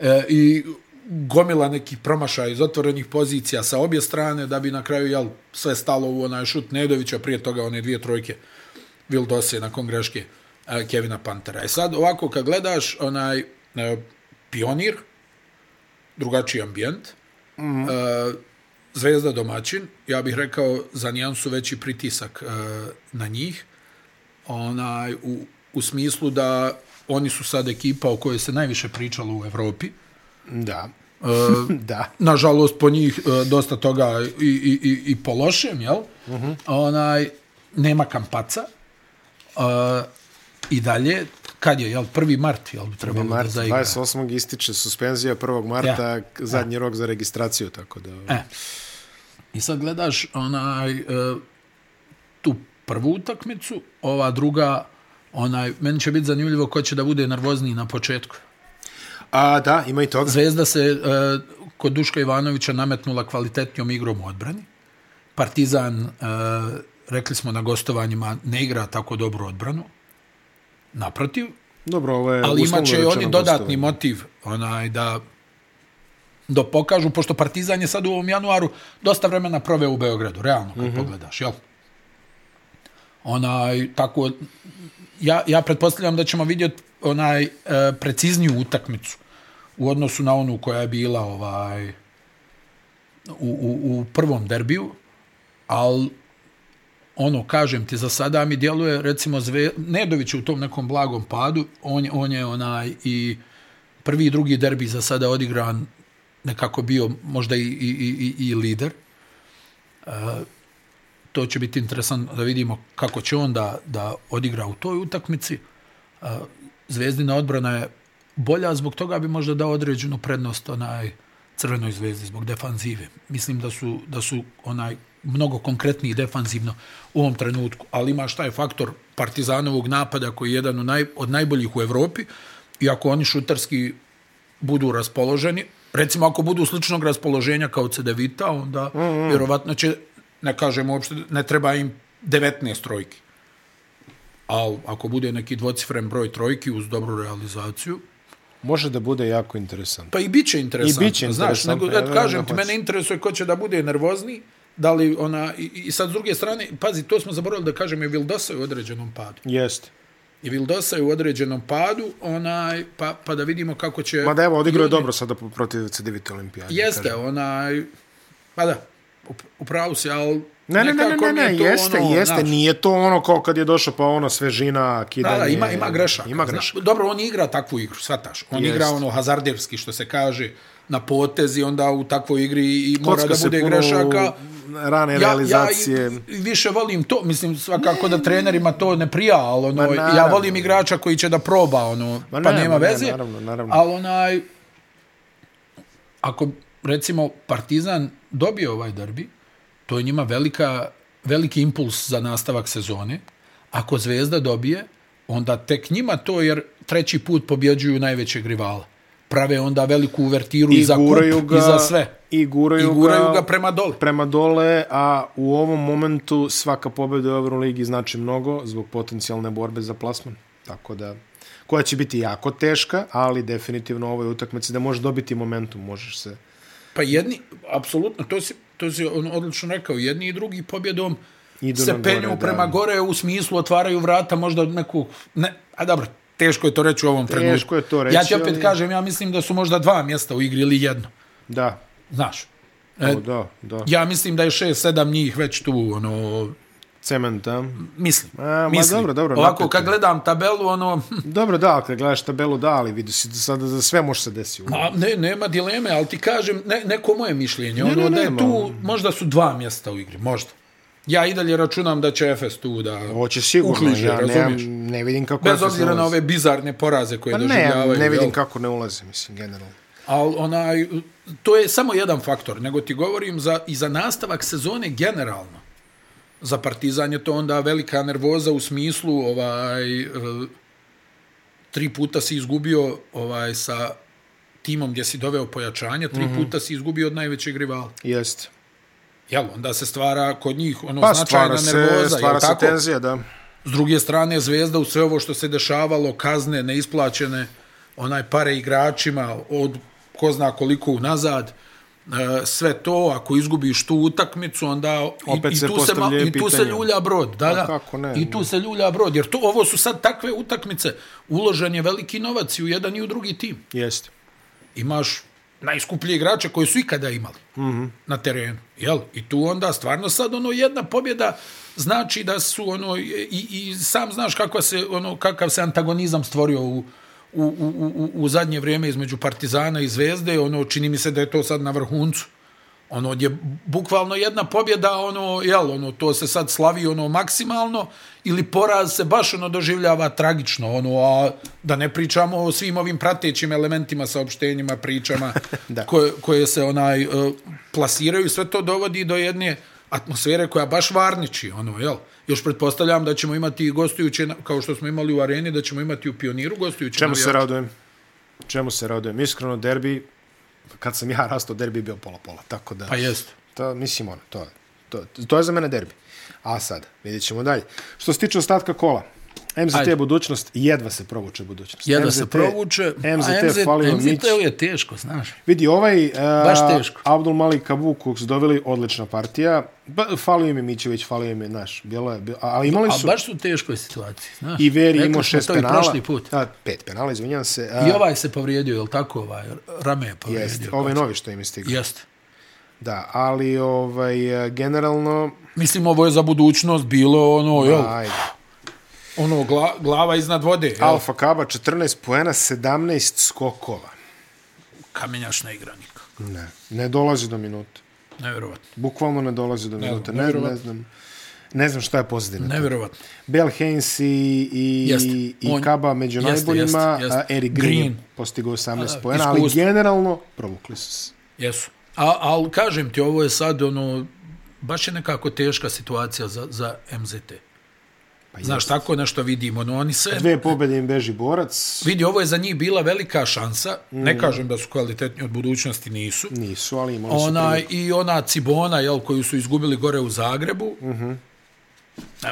E, I gomila neki promašaj iz otvorenih pozicija sa obje strane, da bi na kraju jel, sve stalo u onaj šut Nedovića, prije toga one dvije trojke Vildose nakon greške e, Kevina Pantera. I sad ovako kad gledaš onaj e, pionir, drugačiji ambijent, mm -hmm. e, Zvezda domaćin, ja bih rekao za nijansu veći pritisak e, na njih, onaj, u, u smislu da oni su sad ekipa o kojoj se najviše pričalo u Evropi. Da. E, da. Nažalost, po njih e, dosta toga i, i, i, i po lošem, jel? Uh -huh. Onaj, nema kampaca. E, I dalje, kad je, jel, prvi mart, jel, bi trebalo mart, da zaigra. 28. ističe suspenzija 1. marta, ja. zadnji ja. rok za registraciju, tako da... E. I sad gledaš onaj, e, prvu utakmicu, ova druga, onaj, meni će biti zanimljivo ko će da bude nervozniji na početku. A, da, ima i toga. Zvezda se e, kod Duška Ivanovića nametnula kvalitetnijom igrom u odbrani. Partizan, e, rekli smo na gostovanjima, ne igra tako dobro odbranu. Naprotiv. Dobro, ovo je ali imaće oni dodatni motiv onaj, da da pokažu, pošto Partizan je sad u ovom januaru dosta vremena proveo u Beogradu, realno, kad mm -hmm. pogledaš, jel? Onaj, tako, ja, ja pretpostavljam da ćemo vidjeti onaj e, precizniju utakmicu u odnosu na onu koja je bila ovaj u, u, u prvom derbiju, ali ono, kažem ti, za sada mi djeluje, recimo, Zve, Nedović u tom nekom blagom padu, on, on je onaj i prvi i drugi derbi za sada odigran nekako bio možda i, i, i, i lider. E, to će biti interesantno da vidimo kako će on da, da odigra u toj utakmici. Zvezdina odbrana je bolja, zbog toga bi možda dao određenu prednost onaj crvenoj zvezdi zbog defanzive. Mislim da su, da su onaj mnogo konkretniji defanzivno u ovom trenutku, ali ima šta je faktor partizanovog napada koji je jedan od, naj, od najboljih u Evropi i ako oni šutarski budu raspoloženi, recimo ako budu sličnog raspoloženja kao Cedevita, onda mm -hmm. vjerovatno će, ne kažemo uopšte, ne treba im 19 trojki. Ali ako bude neki dvocifren broj trojki uz dobru realizaciju, Može da bude jako interesantno. Pa i bit će interesantno. I bit će interesantno. Znaš, nego, ja, kažem ti, mene interesuje ko će da bude nervozni, da li ona, i, i sad s druge strane, pazi, to smo zaboravili da kažem, je Vildosa u određenom padu. Jeste i Vildosa je u određenom padu, onaj, pa, pa da vidimo kako će... Ma da evo, odigrao je dobro sada protiv C9 olimpijade. Jeste, kažem. onaj, pa da, upravo se, ali Ne, ne, ne, ne, ne, ne, jeste, ono, jeste, znaš, nije to ono kao kad je došao pa ono svežina, kidanje. Da, da, ima, ima grešaka. Ima grešaka. dobro, on igra takvu igru, shvataš. On jest. igra ono hazardevski, što se kaže, na potezi, onda u takvoj igri i mora Kocka da bude grešaka. rane ja, realizacije. Ja više volim to, mislim svakako da trenerima to ne prija, ali ono, ja volim igrača koji će da proba, ono, ma pa ne, nema ne, veze. Naravno, naravno. Ali onaj, ako recimo Partizan dobije ovaj derbi, to je njima velika, veliki impuls za nastavak sezone. Ako Zvezda dobije, onda tek njima to, jer treći put pobjeđuju najvećeg rivala prave onda veliku uvertiru i, i za kup ga, i za sve. I guraju, I guraju ga, ga prema dole. Prema dole, a u ovom momentu svaka pobjeda u Euroligi znači mnogo zbog potencijalne borbe za plasman. Tako da, koja će biti jako teška, ali definitivno ovoj utakmici da može dobiti momentum, možeš se... Pa jedni, apsolutno, to si, to si on odlično rekao, jedni i drugi pobjedom Idu se penju gore, prema da. gore u smislu otvaraju vrata možda neku... Ne, a dobro, teško je to reći u ovom teško trenutku. Teško je to reći. Ja ti opet ali... kažem, ja mislim da su možda dva mjesta u igri ili jedno. Da. Znaš. E, o, da, da. Ja mislim da je šest, sedam njih već tu, ono... Cementa. Mislim. A, mislim. dobro, dobro. Ovako, napeto. kad gledam tabelu, ono... dobro, da, kad gledaš tabelu, da, ali vidi se sada za sve može se desiti. Ma, ne, nema dileme, ali ti kažem, ne, neko moje mišljenje, ne, ono, ne, da je tu, možda su dva mjesta u igri, možda. Ja i dalje računam da će Efes tu da Hoće sigurno, ukliže, ja ne, ne vidim kako Bez obzira na ove bizarne poraze koje pa doživljavaju. Ne, ne vidim jel? kako ne ulaze, mislim, generalno. Al onaj, to je samo jedan faktor, nego ti govorim za, i za nastavak sezone generalno. Za Partizan je to onda velika nervoza u smislu ovaj, tri puta si izgubio ovaj sa timom gdje si doveo pojačanja, tri Mhm. puta si izgubio od najvećeg rivala. Jeste. Jel, onda se stvara kod njih ono Pa značajna stvara se, nervoza, stvara se tenzija, da. S druge strane, Zvezda u sve ovo što se dešavalo, kazne neisplaćene, onaj pare igračima od ko zna koliko unazad, e, sve to, ako izgubiš tu utakmicu, onda Opet i, i, tu, se, ma- i tu se ljulja brod. Da, da. kako ne? I tu se ljulja brod, jer to, ovo su sad takve utakmice. Uložen je veliki novac i u jedan i u drugi tim. Jeste. Imaš najskuplje igrače koje su ikada imali mm -hmm. na terenu. Jel? I tu onda stvarno sad ono jedna pobjeda znači da su ono i, i sam znaš kakva se ono kakav se antagonizam stvorio u u, u, u, u zadnje vrijeme između Partizana i Zvezde, ono čini mi se da je to sad na vrhuncu. Ono je bukvalno jedna pobjeda, ono jel, ono to se sad slavi ono maksimalno ili poraz se baš ono doživljava tragično, ono a da ne pričamo o svim ovim pratećim elementima, saopštenjima, pričama Da. koje, koje se onaj uh, plasiraju, sve to dovodi do jedne atmosfere koja baš varniči, ono, jel? Još pretpostavljam da ćemo imati gostujuće, kao što smo imali u areni, da ćemo imati u pioniru gostujuće. Čemu se navijače. radujem? Čemu se radujem? Iskreno, derbi, kad sam ja rastao, derbi je bio pola-pola. Tako da, Pa jest. to, mislim, ono, to, to, to je za mene derbi. A sad, vidjet ćemo dalje. Što se tiče ostatka kola, MZT Ajde. budućnost, jedva se provuče budućnost. Jedva MZT, se provuče. MZT, a MZ, falio MZT Mić. je teško, znaš. Vidi, ovaj uh, Baš teško. Abdul Malik Kabu kog su doveli, odlična partija. Ba, falio im je Mićević, falio im je naš. Bilo je, bilo, ali imali A su... baš su u teškoj situaciji, znaš. I Veri imao šest penala. prošli put. A, pet penala, izvinjam se. A, I ovaj se povrijedio, je li tako? Ovaj, rame je povrijedio. Jest, ovaj novi što im je stigao. Jeste. Da, ali ovaj, e, generalno... Mislim, ovo je za budućnost bilo ono, jel, Ajde. Ono gla, glava iznad vode. Jel? Alfa Kaba 14 poena, 17 skokova. Kamenjaš ne igra nikako. Ne, ne dolazi do minute. Nevjerovatno. Bukvalno ne dolazi do minute. Ne, ne, nevjerovatno. znam. Ne znam šta je pozitivno. Nevjerovatno. Bell Haynes i, i, Jeste. i On- Kaba među jeste, najboljima, jeste, jeste. a Eric Green, Green. postigao 18 A, poena, ali generalno provukli su se. Jesu. A, ali kažem ti, ovo je sad ono, baš je nekako teška situacija za, za MZT. Pa Znaš, tako nešto vidimo. No, oni sve, Dve pobjede im beži borac. vidi, ovo je za njih bila velika šansa. Mm. Ne kažem da su kvalitetni od budućnosti, nisu. Nisu, ali imali su Ona, priliku. I ona Cibona, jel, koju su izgubili gore u Zagrebu. Mm. -hmm.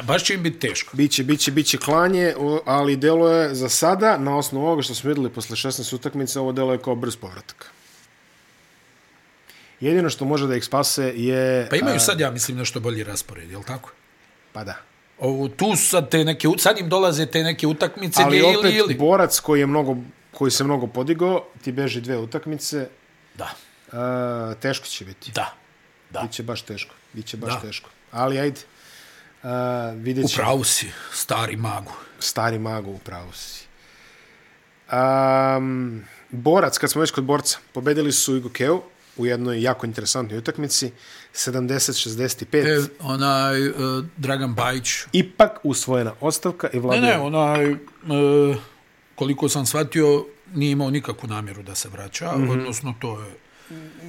Baš će im biti teško. Biće, biće, biće klanje, ali delo je za sada, na osnovu ovoga što smo videli posle 16 utakmica, ovo delo je kao brz povratak. Jedino što može da ih spase je... Pa imaju sad, ja mislim, nešto bolji raspored, jel tako? Pa da. Ovo, tu su sad te neke, sad im dolaze te neke utakmice Ali gdje opet, ili, ili. borac koji, je mnogo, koji se mnogo podigao, ti beži dve utakmice, Da, a, teško će biti. da, da. Biće baš teško. Biće baš Da. teško. Ali ajde, a, vidjet ćemo. Upravo si, stari magu. Stari mago u pravu si. Um, borac, kad smo već kod borca, pobedili su Igokeu u jednoj jako interesantnoj utakmici, 70-65. E, onaj, uh, Dragan Bajić. Ipak usvojena ostavka i Ne, vlada... ne, onaj, uh, koliko sam shvatio, nije imao nikakvu namjeru da se vraća, mm -hmm. odnosno to je...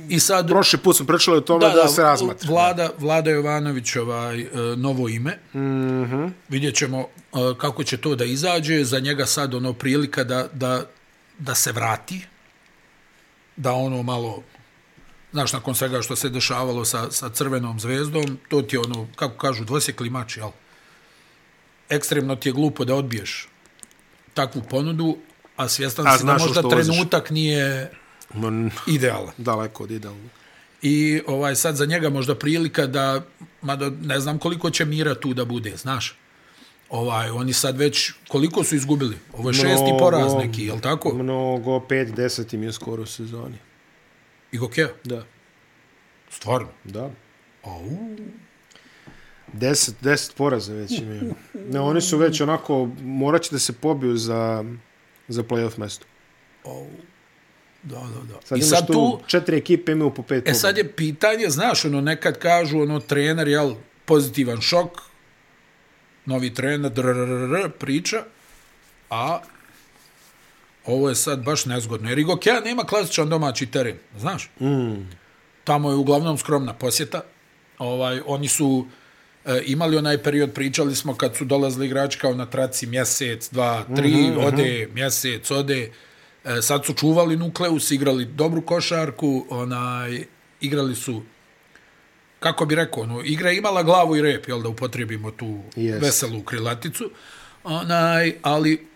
I sad, Prošli put smo pričali o tome da, da se razmatra. Vlada, Vlada Jovanović, ovaj, e, novo ime. Mm. -hmm. Vidjet ćemo e, kako će to da izađe. Za njega sad ono prilika da, da, da se vrati. Da ono malo, znaš, nakon svega što se dešavalo sa, sa crvenom zvezdom, to ti je ono, kako kažu, dvosjekli mač, jel? Ekstremno ti je glupo da odbiješ takvu ponudu, a svjestan A si da možda voziš. trenutak nije Man, idealan. daleko od idealnog. I ovaj sad za njega možda prilika da, mada ne znam koliko će mira tu da bude, znaš. Ovaj, oni sad već, koliko su izgubili? Ovo je šesti Mnogo. poraz neki, je li tako? Mnogo, 5-10 im je skoro u sezoni. I Gokea? Da. Stvarno? Da. Au. 10, 10 poraza već imaju. Ne, oni su već onako, morat će da se pobiju za, za playoff mesto. Au. Da, da, da. Sad I imaš sad tu, tu, četiri ekipe imaju po pet e sad je pitanje, znaš, ono, nekad kažu, ono, trener, jel, pozitivan šok, novi trener, drrrr, priča, a ovo je sad baš nezgodno. Jer Igokea nema klasičan domaći teren, znaš? Mm. tamo je uglavnom skromna posjeta. Ovaj, oni su e, imali onaj period, pričali smo kad su dolazili igrači kao na traci mjesec, dva, tri, mm -hmm. ode, mjesec, ode. E, sad su čuvali nukleus, igrali dobru košarku, onaj, igrali su kako bi rekao, ono, igra je imala glavu i rep, jel da upotrebimo tu yes. veselu krilaticu, onaj, ali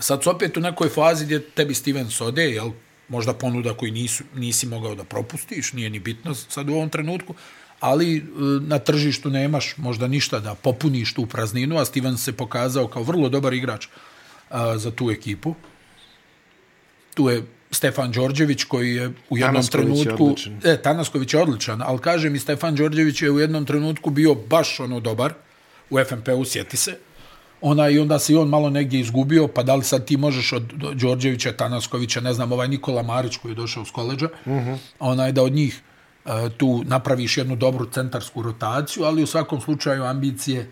sad su opet u nekoj fazi gdje tebi Stevens ode, jel, možda ponuda koji nisu, nisi mogao da propustiš, nije ni bitno sad u ovom trenutku, ali e, na tržištu nemaš možda ništa da popuniš tu prazninu, a Stevens se pokazao kao vrlo dobar igrač a, za tu ekipu. Tu je Stefan Đorđević koji je u jednom Tanasković je trenutku... odličan. E, Tanasković je odličan, ali kažem i Stefan Đorđević je u jednom trenutku bio baš ono dobar u FNP-u, sjeti se. Ona, I onda se i on malo negdje izgubio, pa da li sad ti možeš od Đorđevića, Tanaskovića, ne znam, ovaj Nikola Marić koji je došao s koleđa, uh -huh. onaj, da od njih e, tu napraviš jednu dobru centarsku rotaciju, ali u svakom slučaju ambicije e,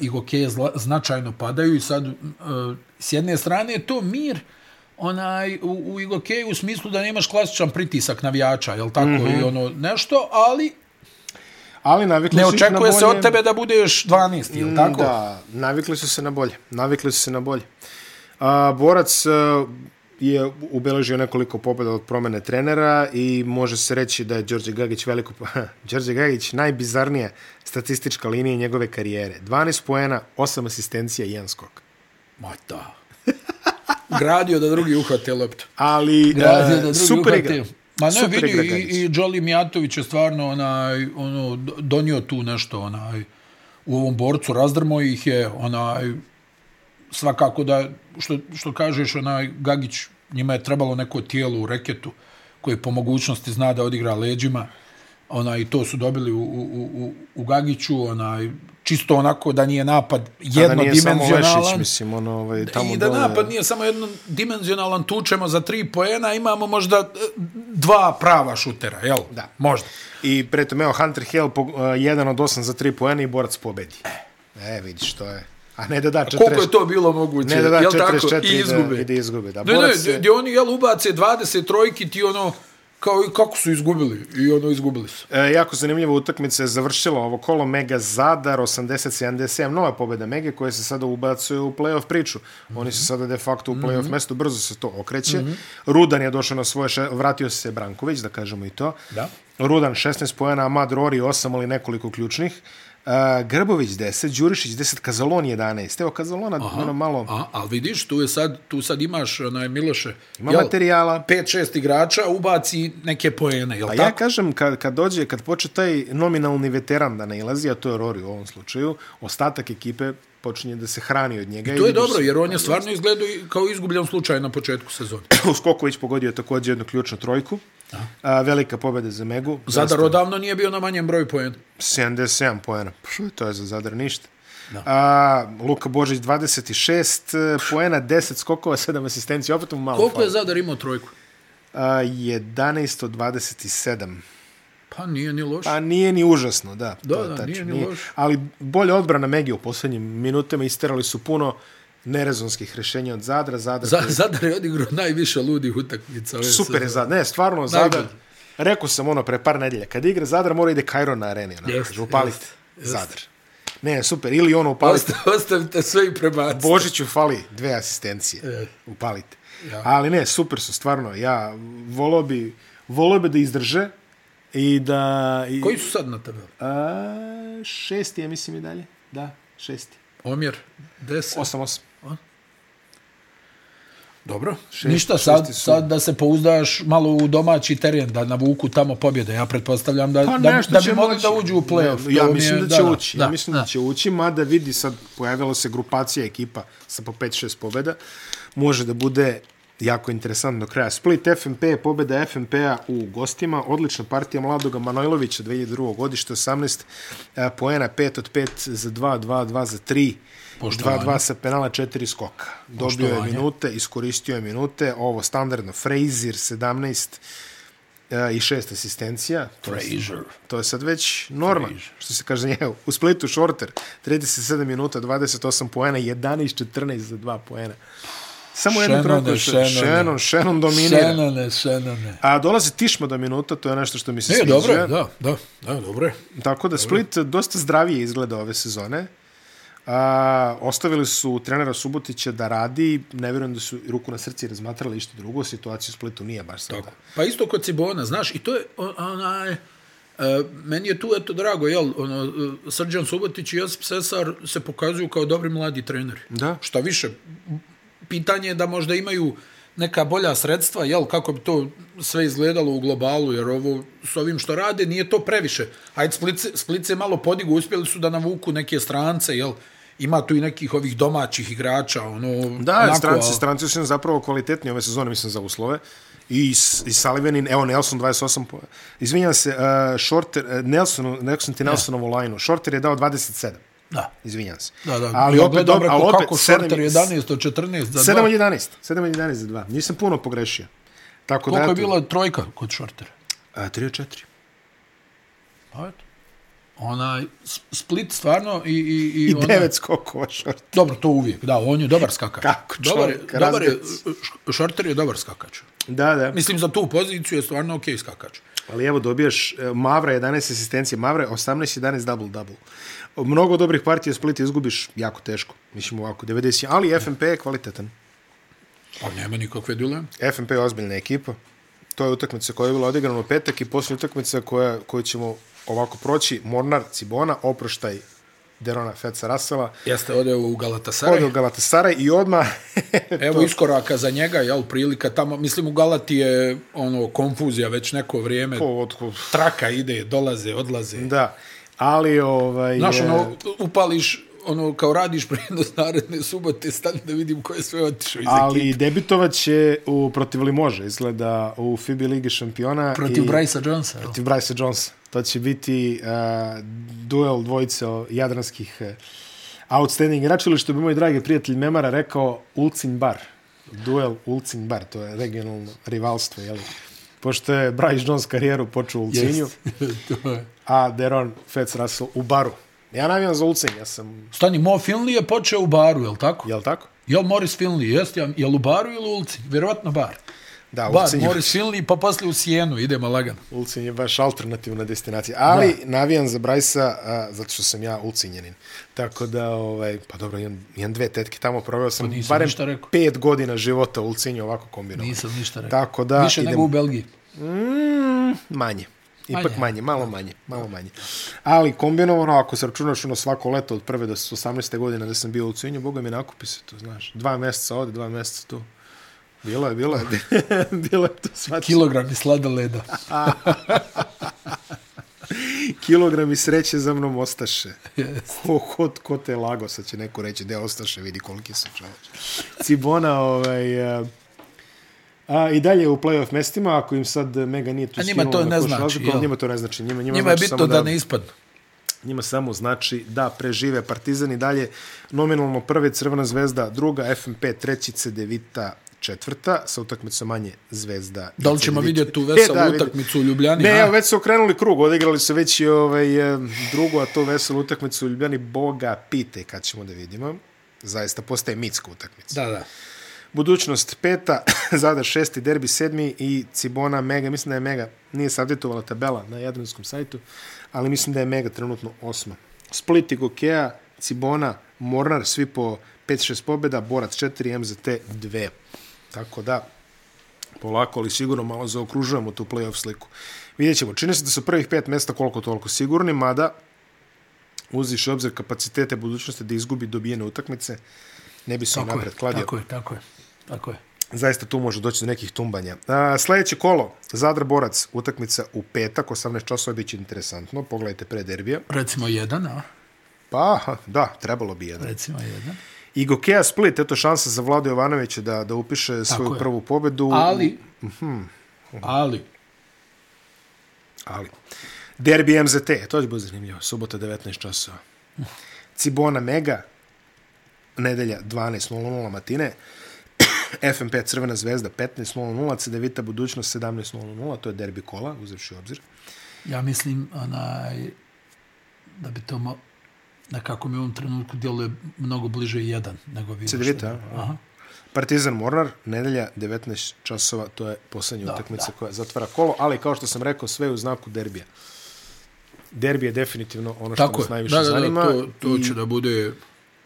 i hokeje zla, značajno padaju i sad e, s jedne strane je to mir onaj u, u igokeju u smislu da nemaš klasičan pritisak navijača, jel tako, mm -hmm. i ono nešto, ali Ali navikli ne očekuje se od tebe da budeš 12, jel tako? Da, navikli su se na bolje. Navikli su se na bolje. A, borac a, je ubeležio nekoliko pobjeda od promene trenera i može se reći da je Đorđe Gagić veliko... Đorđe Gagić najbizarnija statistička linija njegove karijere. 12 poena, 8 asistencija i 1 skok. Ma da. Gradio da drugi uhvate loptu. Ali Gradio da a, drugi super igra. Ma ne, Super vidi, i, i Jolly Mijatović je stvarno onaj, ono, do- donio tu nešto onaj, u ovom borcu, razdrmo ih je, onaj, svakako da, što, što kažeš, onaj, Gagić, njima je trebalo neko tijelo u reketu, koji po mogućnosti zna da odigra leđima, onaj, i to su dobili u, u, u, u Gagiću, onaj, čisto onako da nije napad A da nije samo Lešić, jednodimenzionalan. mislim, ono, ovaj, tamo I da dole- napad nije samo jednodimenzionalan, tučemo za tri poena, imamo možda e, dva prava šutera, jel? Da. Možda. I pretom, evo, Hunter Hill, po, uh, jedan od osam za tri poena i borac pobedi. E, vidiš, to je... A ne da da 40... Koliko je to bilo moguće? Ne da da jel 44 tako? I izgube. da, i da izgube. Da, Ne, ne, borac je- gdje oni jel ubace 20 trojki, ti ono, kao i kako su izgubili? I ono, izgubili su. E, jako zanimljiva utakmica je završila ovo kolo Mega Zadar 80-77, nova pobjeda Mege koja se sada ubacuje u playoff priču. Mm -hmm. Oni su sada de facto u playoff mm -hmm. mestu, brzo se to okreće. Mm -hmm. Rudan je došao na svoje, še... vratio se Branković, da kažemo i to. Da. Rudan 16 pojena, Amad Rori 8, ali nekoliko ključnih. Uh, Grbović 10, Đurišić 10, Kazalon 11. Evo Kazalona ono malo A, ali vidiš, tu, je sad, tu sad imaš, onaj, Miloše, ima materijala. 5-6 igrača, ubaci neke poene, jel A tako? ja kažem, kad, kad dođe, kad počne taj nominalni veteran da nailazi, a to je Rory u ovom slučaju, ostatak ekipe počinje da se hrani od njega. I to je vidiš dobro, jer on je stvarno izgledao i- kao izgubljen slučaj na početku sezone. Skoković pogodio je također jednu ključnu trojku. A, velika pobjeda za Megu. Zadar odavno nije bio na manjem broju poena. 77 poena. Pšu, to je za Zadar ništa. Da. A, Luka Božić 26 poena, 10 skokova, 7 asistencija, opet mu malo Koliko fali. je Zadar imao trojku? A, 11 od 27. Pa nije ni loš. Pa nije ni užasno, da. Da, to da, tačno, nije ni loš. Ali bolje odbrana Megi u posljednjim minutama isterali su puno nerezonskih rešenja od Zadra. Zadra Za, koji- Zadar je odigrao najviše ludih utakmica. ove super je. Zadar. Ne, stvarno Zadar. Najbolji. Rekao sam ono pre par nedelja, kad igra Zadar mora ide Kajro na areni. Ono, Jest, kaže, upalite jest, jest. Zadar. Ne, super. Ili ono upalite. Osta- Ostavite sve i prebacite. Božiću fali dve asistencije. E. Upalite. Ja. Ali ne, super su, stvarno. Ja volio bi, volio bi da izdrže i da... I, Koji su sad na tabeli? A, šesti je, mislim, i dalje. Da, šesti. Omjer 10. Osam, osam. Dobro. Šest- Ništa, sad, su. sad da se pouzdaš malo u domaći teren, da navuku tamo pobjede. Ja pretpostavljam da, Pa da, da bi mogli da uđu u play-off. Ja mi mislim je- da će ući. Ja mislim da da. će ući, mada vidi sad, pojavila se grupacija ekipa sa po 5-6 pobjeda. Može da bude jako interesantno kraja. Split FNP je pobjeda FNP-a u gostima. Odlična partija Mladoga Manojlovića 2002. godište, 18 uh, poena, 5 od 5 za 2, 2, 2 za 3. Poštovanje. 2-2 sa penala, 4 skoka. Dobio je minute, iskoristio je minute. Ovo standardno, Frazier 17 uh, i 6 asistencija. To je Frazier. To je sad već norma, što se kaže njegu. U Splitu Shorter, 37 minuta, 28 poena, 11-14 za 2 poena. Samo jednu trojku. Shannone. Shannon, Shannon dominira. Šenane, šenane. A dolazi Tišma do minuta, to je nešto što mi se E, sviđa. dobro, je, da, da, da, dobro je. Tako da Split dosta zdravije izgleda ove sezone. A, ostavili su trenera Subotića da radi, ne vjerujem da su ruku na srci razmatrali išto drugo, situacija u Splitu nije baš sada. Pa isto kod Cibona, znaš, i to je, onaj, e, meni je tu, eto, drago, jel, ono, e, Srđan Subotić i Josip Sesar se pokazuju kao dobri mladi treneri. Da. Šta više, pitanje je da možda imaju neka bolja sredstva, jel, kako bi to sve izgledalo u globalu, jer ovo s ovim što rade nije to previše. Ajde, Splice, Splice malo podigu, uspjeli su da navuku neke strance, jel, ima tu i nekih ovih domaćih igrača, ono, Da, onako, stranci, ali- stranci su zapravo kvalitetni ove sezone, mislim, za uslove. I, i Sullivanin, evo Nelson 28 po... Izvinjam se, uh, Shorter, uh, Nelson, Nelson ti Nelsonovu lajnu. Shorter je dao 27. Da. Izvinjam se. Da, da. Ali ja opet, dobro, ali opet, kako Shorter 11 od 14 za 7 dva. od 11. 7 od 11 za 2. Nisam puno pogrešio. Tako Koliko da, je bila trojka kod Shortera? A, 3 od 4. Pa eto. Onaj, Split stvarno i... I, i, I ona, 9 skokova Shorter. Dobro, to uvijek, da, on je dobar skakač. Kako dobar, je, čovjek, dobar je, razgac. Shorter je dobar skakač. Da, da. Mislim, za tu poziciju je stvarno okej okay skakač. Ali evo dobijaš e, Mavra 11 asistencije, Mavra 18-11 double-double. Mnogo dobrih partija Split izgubiš jako teško. Mislim ovako, 90, ali FNP je kvalitetan. Pa nema nikakve dileme. FNP je ozbiljna ekipa. To je utakmica koja je bila odigrana u petak i posljednja utakmica koja, koju ćemo ovako proći. Mornar, Cibona, oproštaj Derona Feca Rasela. Jeste ode u Galatasaray. Ode u Galatasaray i odmah... Evo iskoraka za njega, jel, prilika tamo, mislim u Galati je ono, konfuzija već neko vrijeme. od, od, Traka ide, dolaze, odlaze. da, ali ovaj... Znaš, ono, upališ, ono, kao radiš prijednost naredne subote, stani da vidim ko je sve otišao iz Ali ekipe. debitovat će u, protiv Limože, izgleda u FIBA Ligi šampiona. Protiv i, Brysa Jonesa? Protiv Bryce Jonesa. To će biti uh, duel dvojice jadranskih uh, outstanding igrača, ili što bi moj dragi prijatelj Memara rekao Ulcin Bar. Duel Ulcin Bar, to je regionalno rivalstvo, jel? Pošto je Bryce Jones karijeru počeo u Ulcinju, je. a Deron Fitz Russell u Baru. Ja navijam za Ulcin, ja sam... Stani, Mo Finley je počeo u baru, jel tako? Jel tako? Jel Morris Finley, jest? ja- Jel u baru ili u ulici? Vjerovatno bar. Da, Bar, Ulcin je, Morris Finley, pa poslije u Sijenu, idemo lagano. Ulcin je baš alternativna destinacija. Ali da. navijam za Brajsa, a, zato što sam ja Ulcinjanin. Tako da, ovaj, pa dobro, imam, imam dve tetke tamo, proveo sam Pa barem pet godina života u Ulcinju ovako kombinovano. Nisam ništa rekao. Tako da, Više nego u Belgiji. Mm, manje. Ipak manje. Manje. malo manje, malo manje. Ali kombinovano, ako se računaš ono svako leto od prve do 18. godine da sam bio u Cinju, boga mi nakupi se to, znaš. Dva mjeseca ovde, dva mjeseca tu. Bilo je, bilo je. bilo je to svača. Kilogrami sladoleda. Kilogrami sreće za mnom ostaše. Ko, ko, ko te lago, sad će neko reći, gde ostaše, vidi koliki su čoveče. Cibona, ovaj... A, a, I dalje u play-off mestima, ako im sad Mega nije tu A njima skinulo to ne znači, razliku, jel? Njima to ne znači. Njima, njima, Njima je znači bitno samo da ne ispadnu. Njima samo znači da prežive Partizan i dalje nominalno prve Crvena zvezda, druga FNP, treći Cedevita, četvrta, sa utakmicom manje zvezda. Da li ćemo vidjeti tu veselu E, da, vidi. utakmicu u Ljubljani? Ne, evo, već su okrenuli krug, odigrali su već i ovaj, e, drugu, a to veselu utakmicu u Ljubljani. Boga pite kad ćemo da vidimo. Zaista postaje mitska utakmica. Da, da. Budućnost peta, Zadar šesti, Derbi sedmi i Cibona Mega. Mislim da je Mega, nije savjetovala tabela na jadranskom sajtu, ali mislim da je Mega trenutno osma. Split i Gokeja, Cibona, Mornar, svi po 5-6 pobjeda, Borac 4, MZT 2. Tako da, polako, ali sigurno malo zaokružujemo tu playoff sliku. Vidjet ćemo. Čini se da su prvih pet mjesta koliko toliko sigurni, mada uziš obzir kapacitete budućnosti da izgubi dobijene utakmice, ne bi se on napred kladio tako je, tako je. Tako je. zaista tu može doći do nekih tumbanja. A, sljedeće kolo, Zadar Borac, utakmica u petak, 18 časova, bit će interesantno. Pogledajte pre derbija. Recimo jedan, a? Pa, da, trebalo bi jedan. Recimo jedan. I Gokeja Split, eto šansa za Vlado Jovanovića da, da upiše svoju je. prvu pobedu. Ali, ali, Ali. Derbi MZT, to će biti zanimljivo. Subota 19 časova. Cibona Mega, nedelja 12.00 matine. FNP Crvena zvezda 15.00, Cedevita budućnost 17.00, to je derbi kola, uzevši u obzir. ja mislim onaj, da bi to mo, nekako mi u ovom trenutku djeluje mnogo bliže jedan nego bilo Cedevita, Aha. Partizan Mornar, nedelja 19 časova, to je posljednja Da, utakmica da. koja zatvara kolo, ali kao što sam rekao, sve u znaku derbija. Derbi je definitivno ono što Tako nas je, najviše da, da, da, zanima. to, to i- će da bude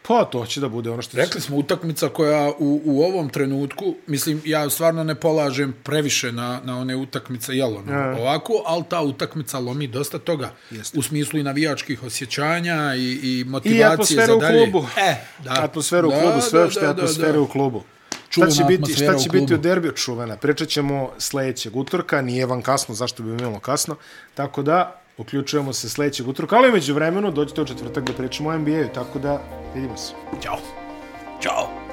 Pa to će da bude ono što. Rekli smo utakmica koja u, u ovom trenutku, mislim, ja stvarno ne polažem previše na, na one utakmice, jel ono, Ja. ovako, ali ta utakmica lomi dosta toga. Jeste. U smislu i navijačkih osjećanja i, i I motivacije atmosfera za u dalje. klubu. E, da. Atmosfera u klubu, sve da, atmosfera u klubu. Čuvena šta će biti, šta će biti u derbiju čuvena? Pričat ćemo sledećeg utorka, nije vam kasno, zašto bi bilo kasno, tako da uključujemo se sledećeg utorka, ali među vremenu dođite u četvrtak da pričamo o NBA-u, tako da vidimo se. Ćao. Ćao.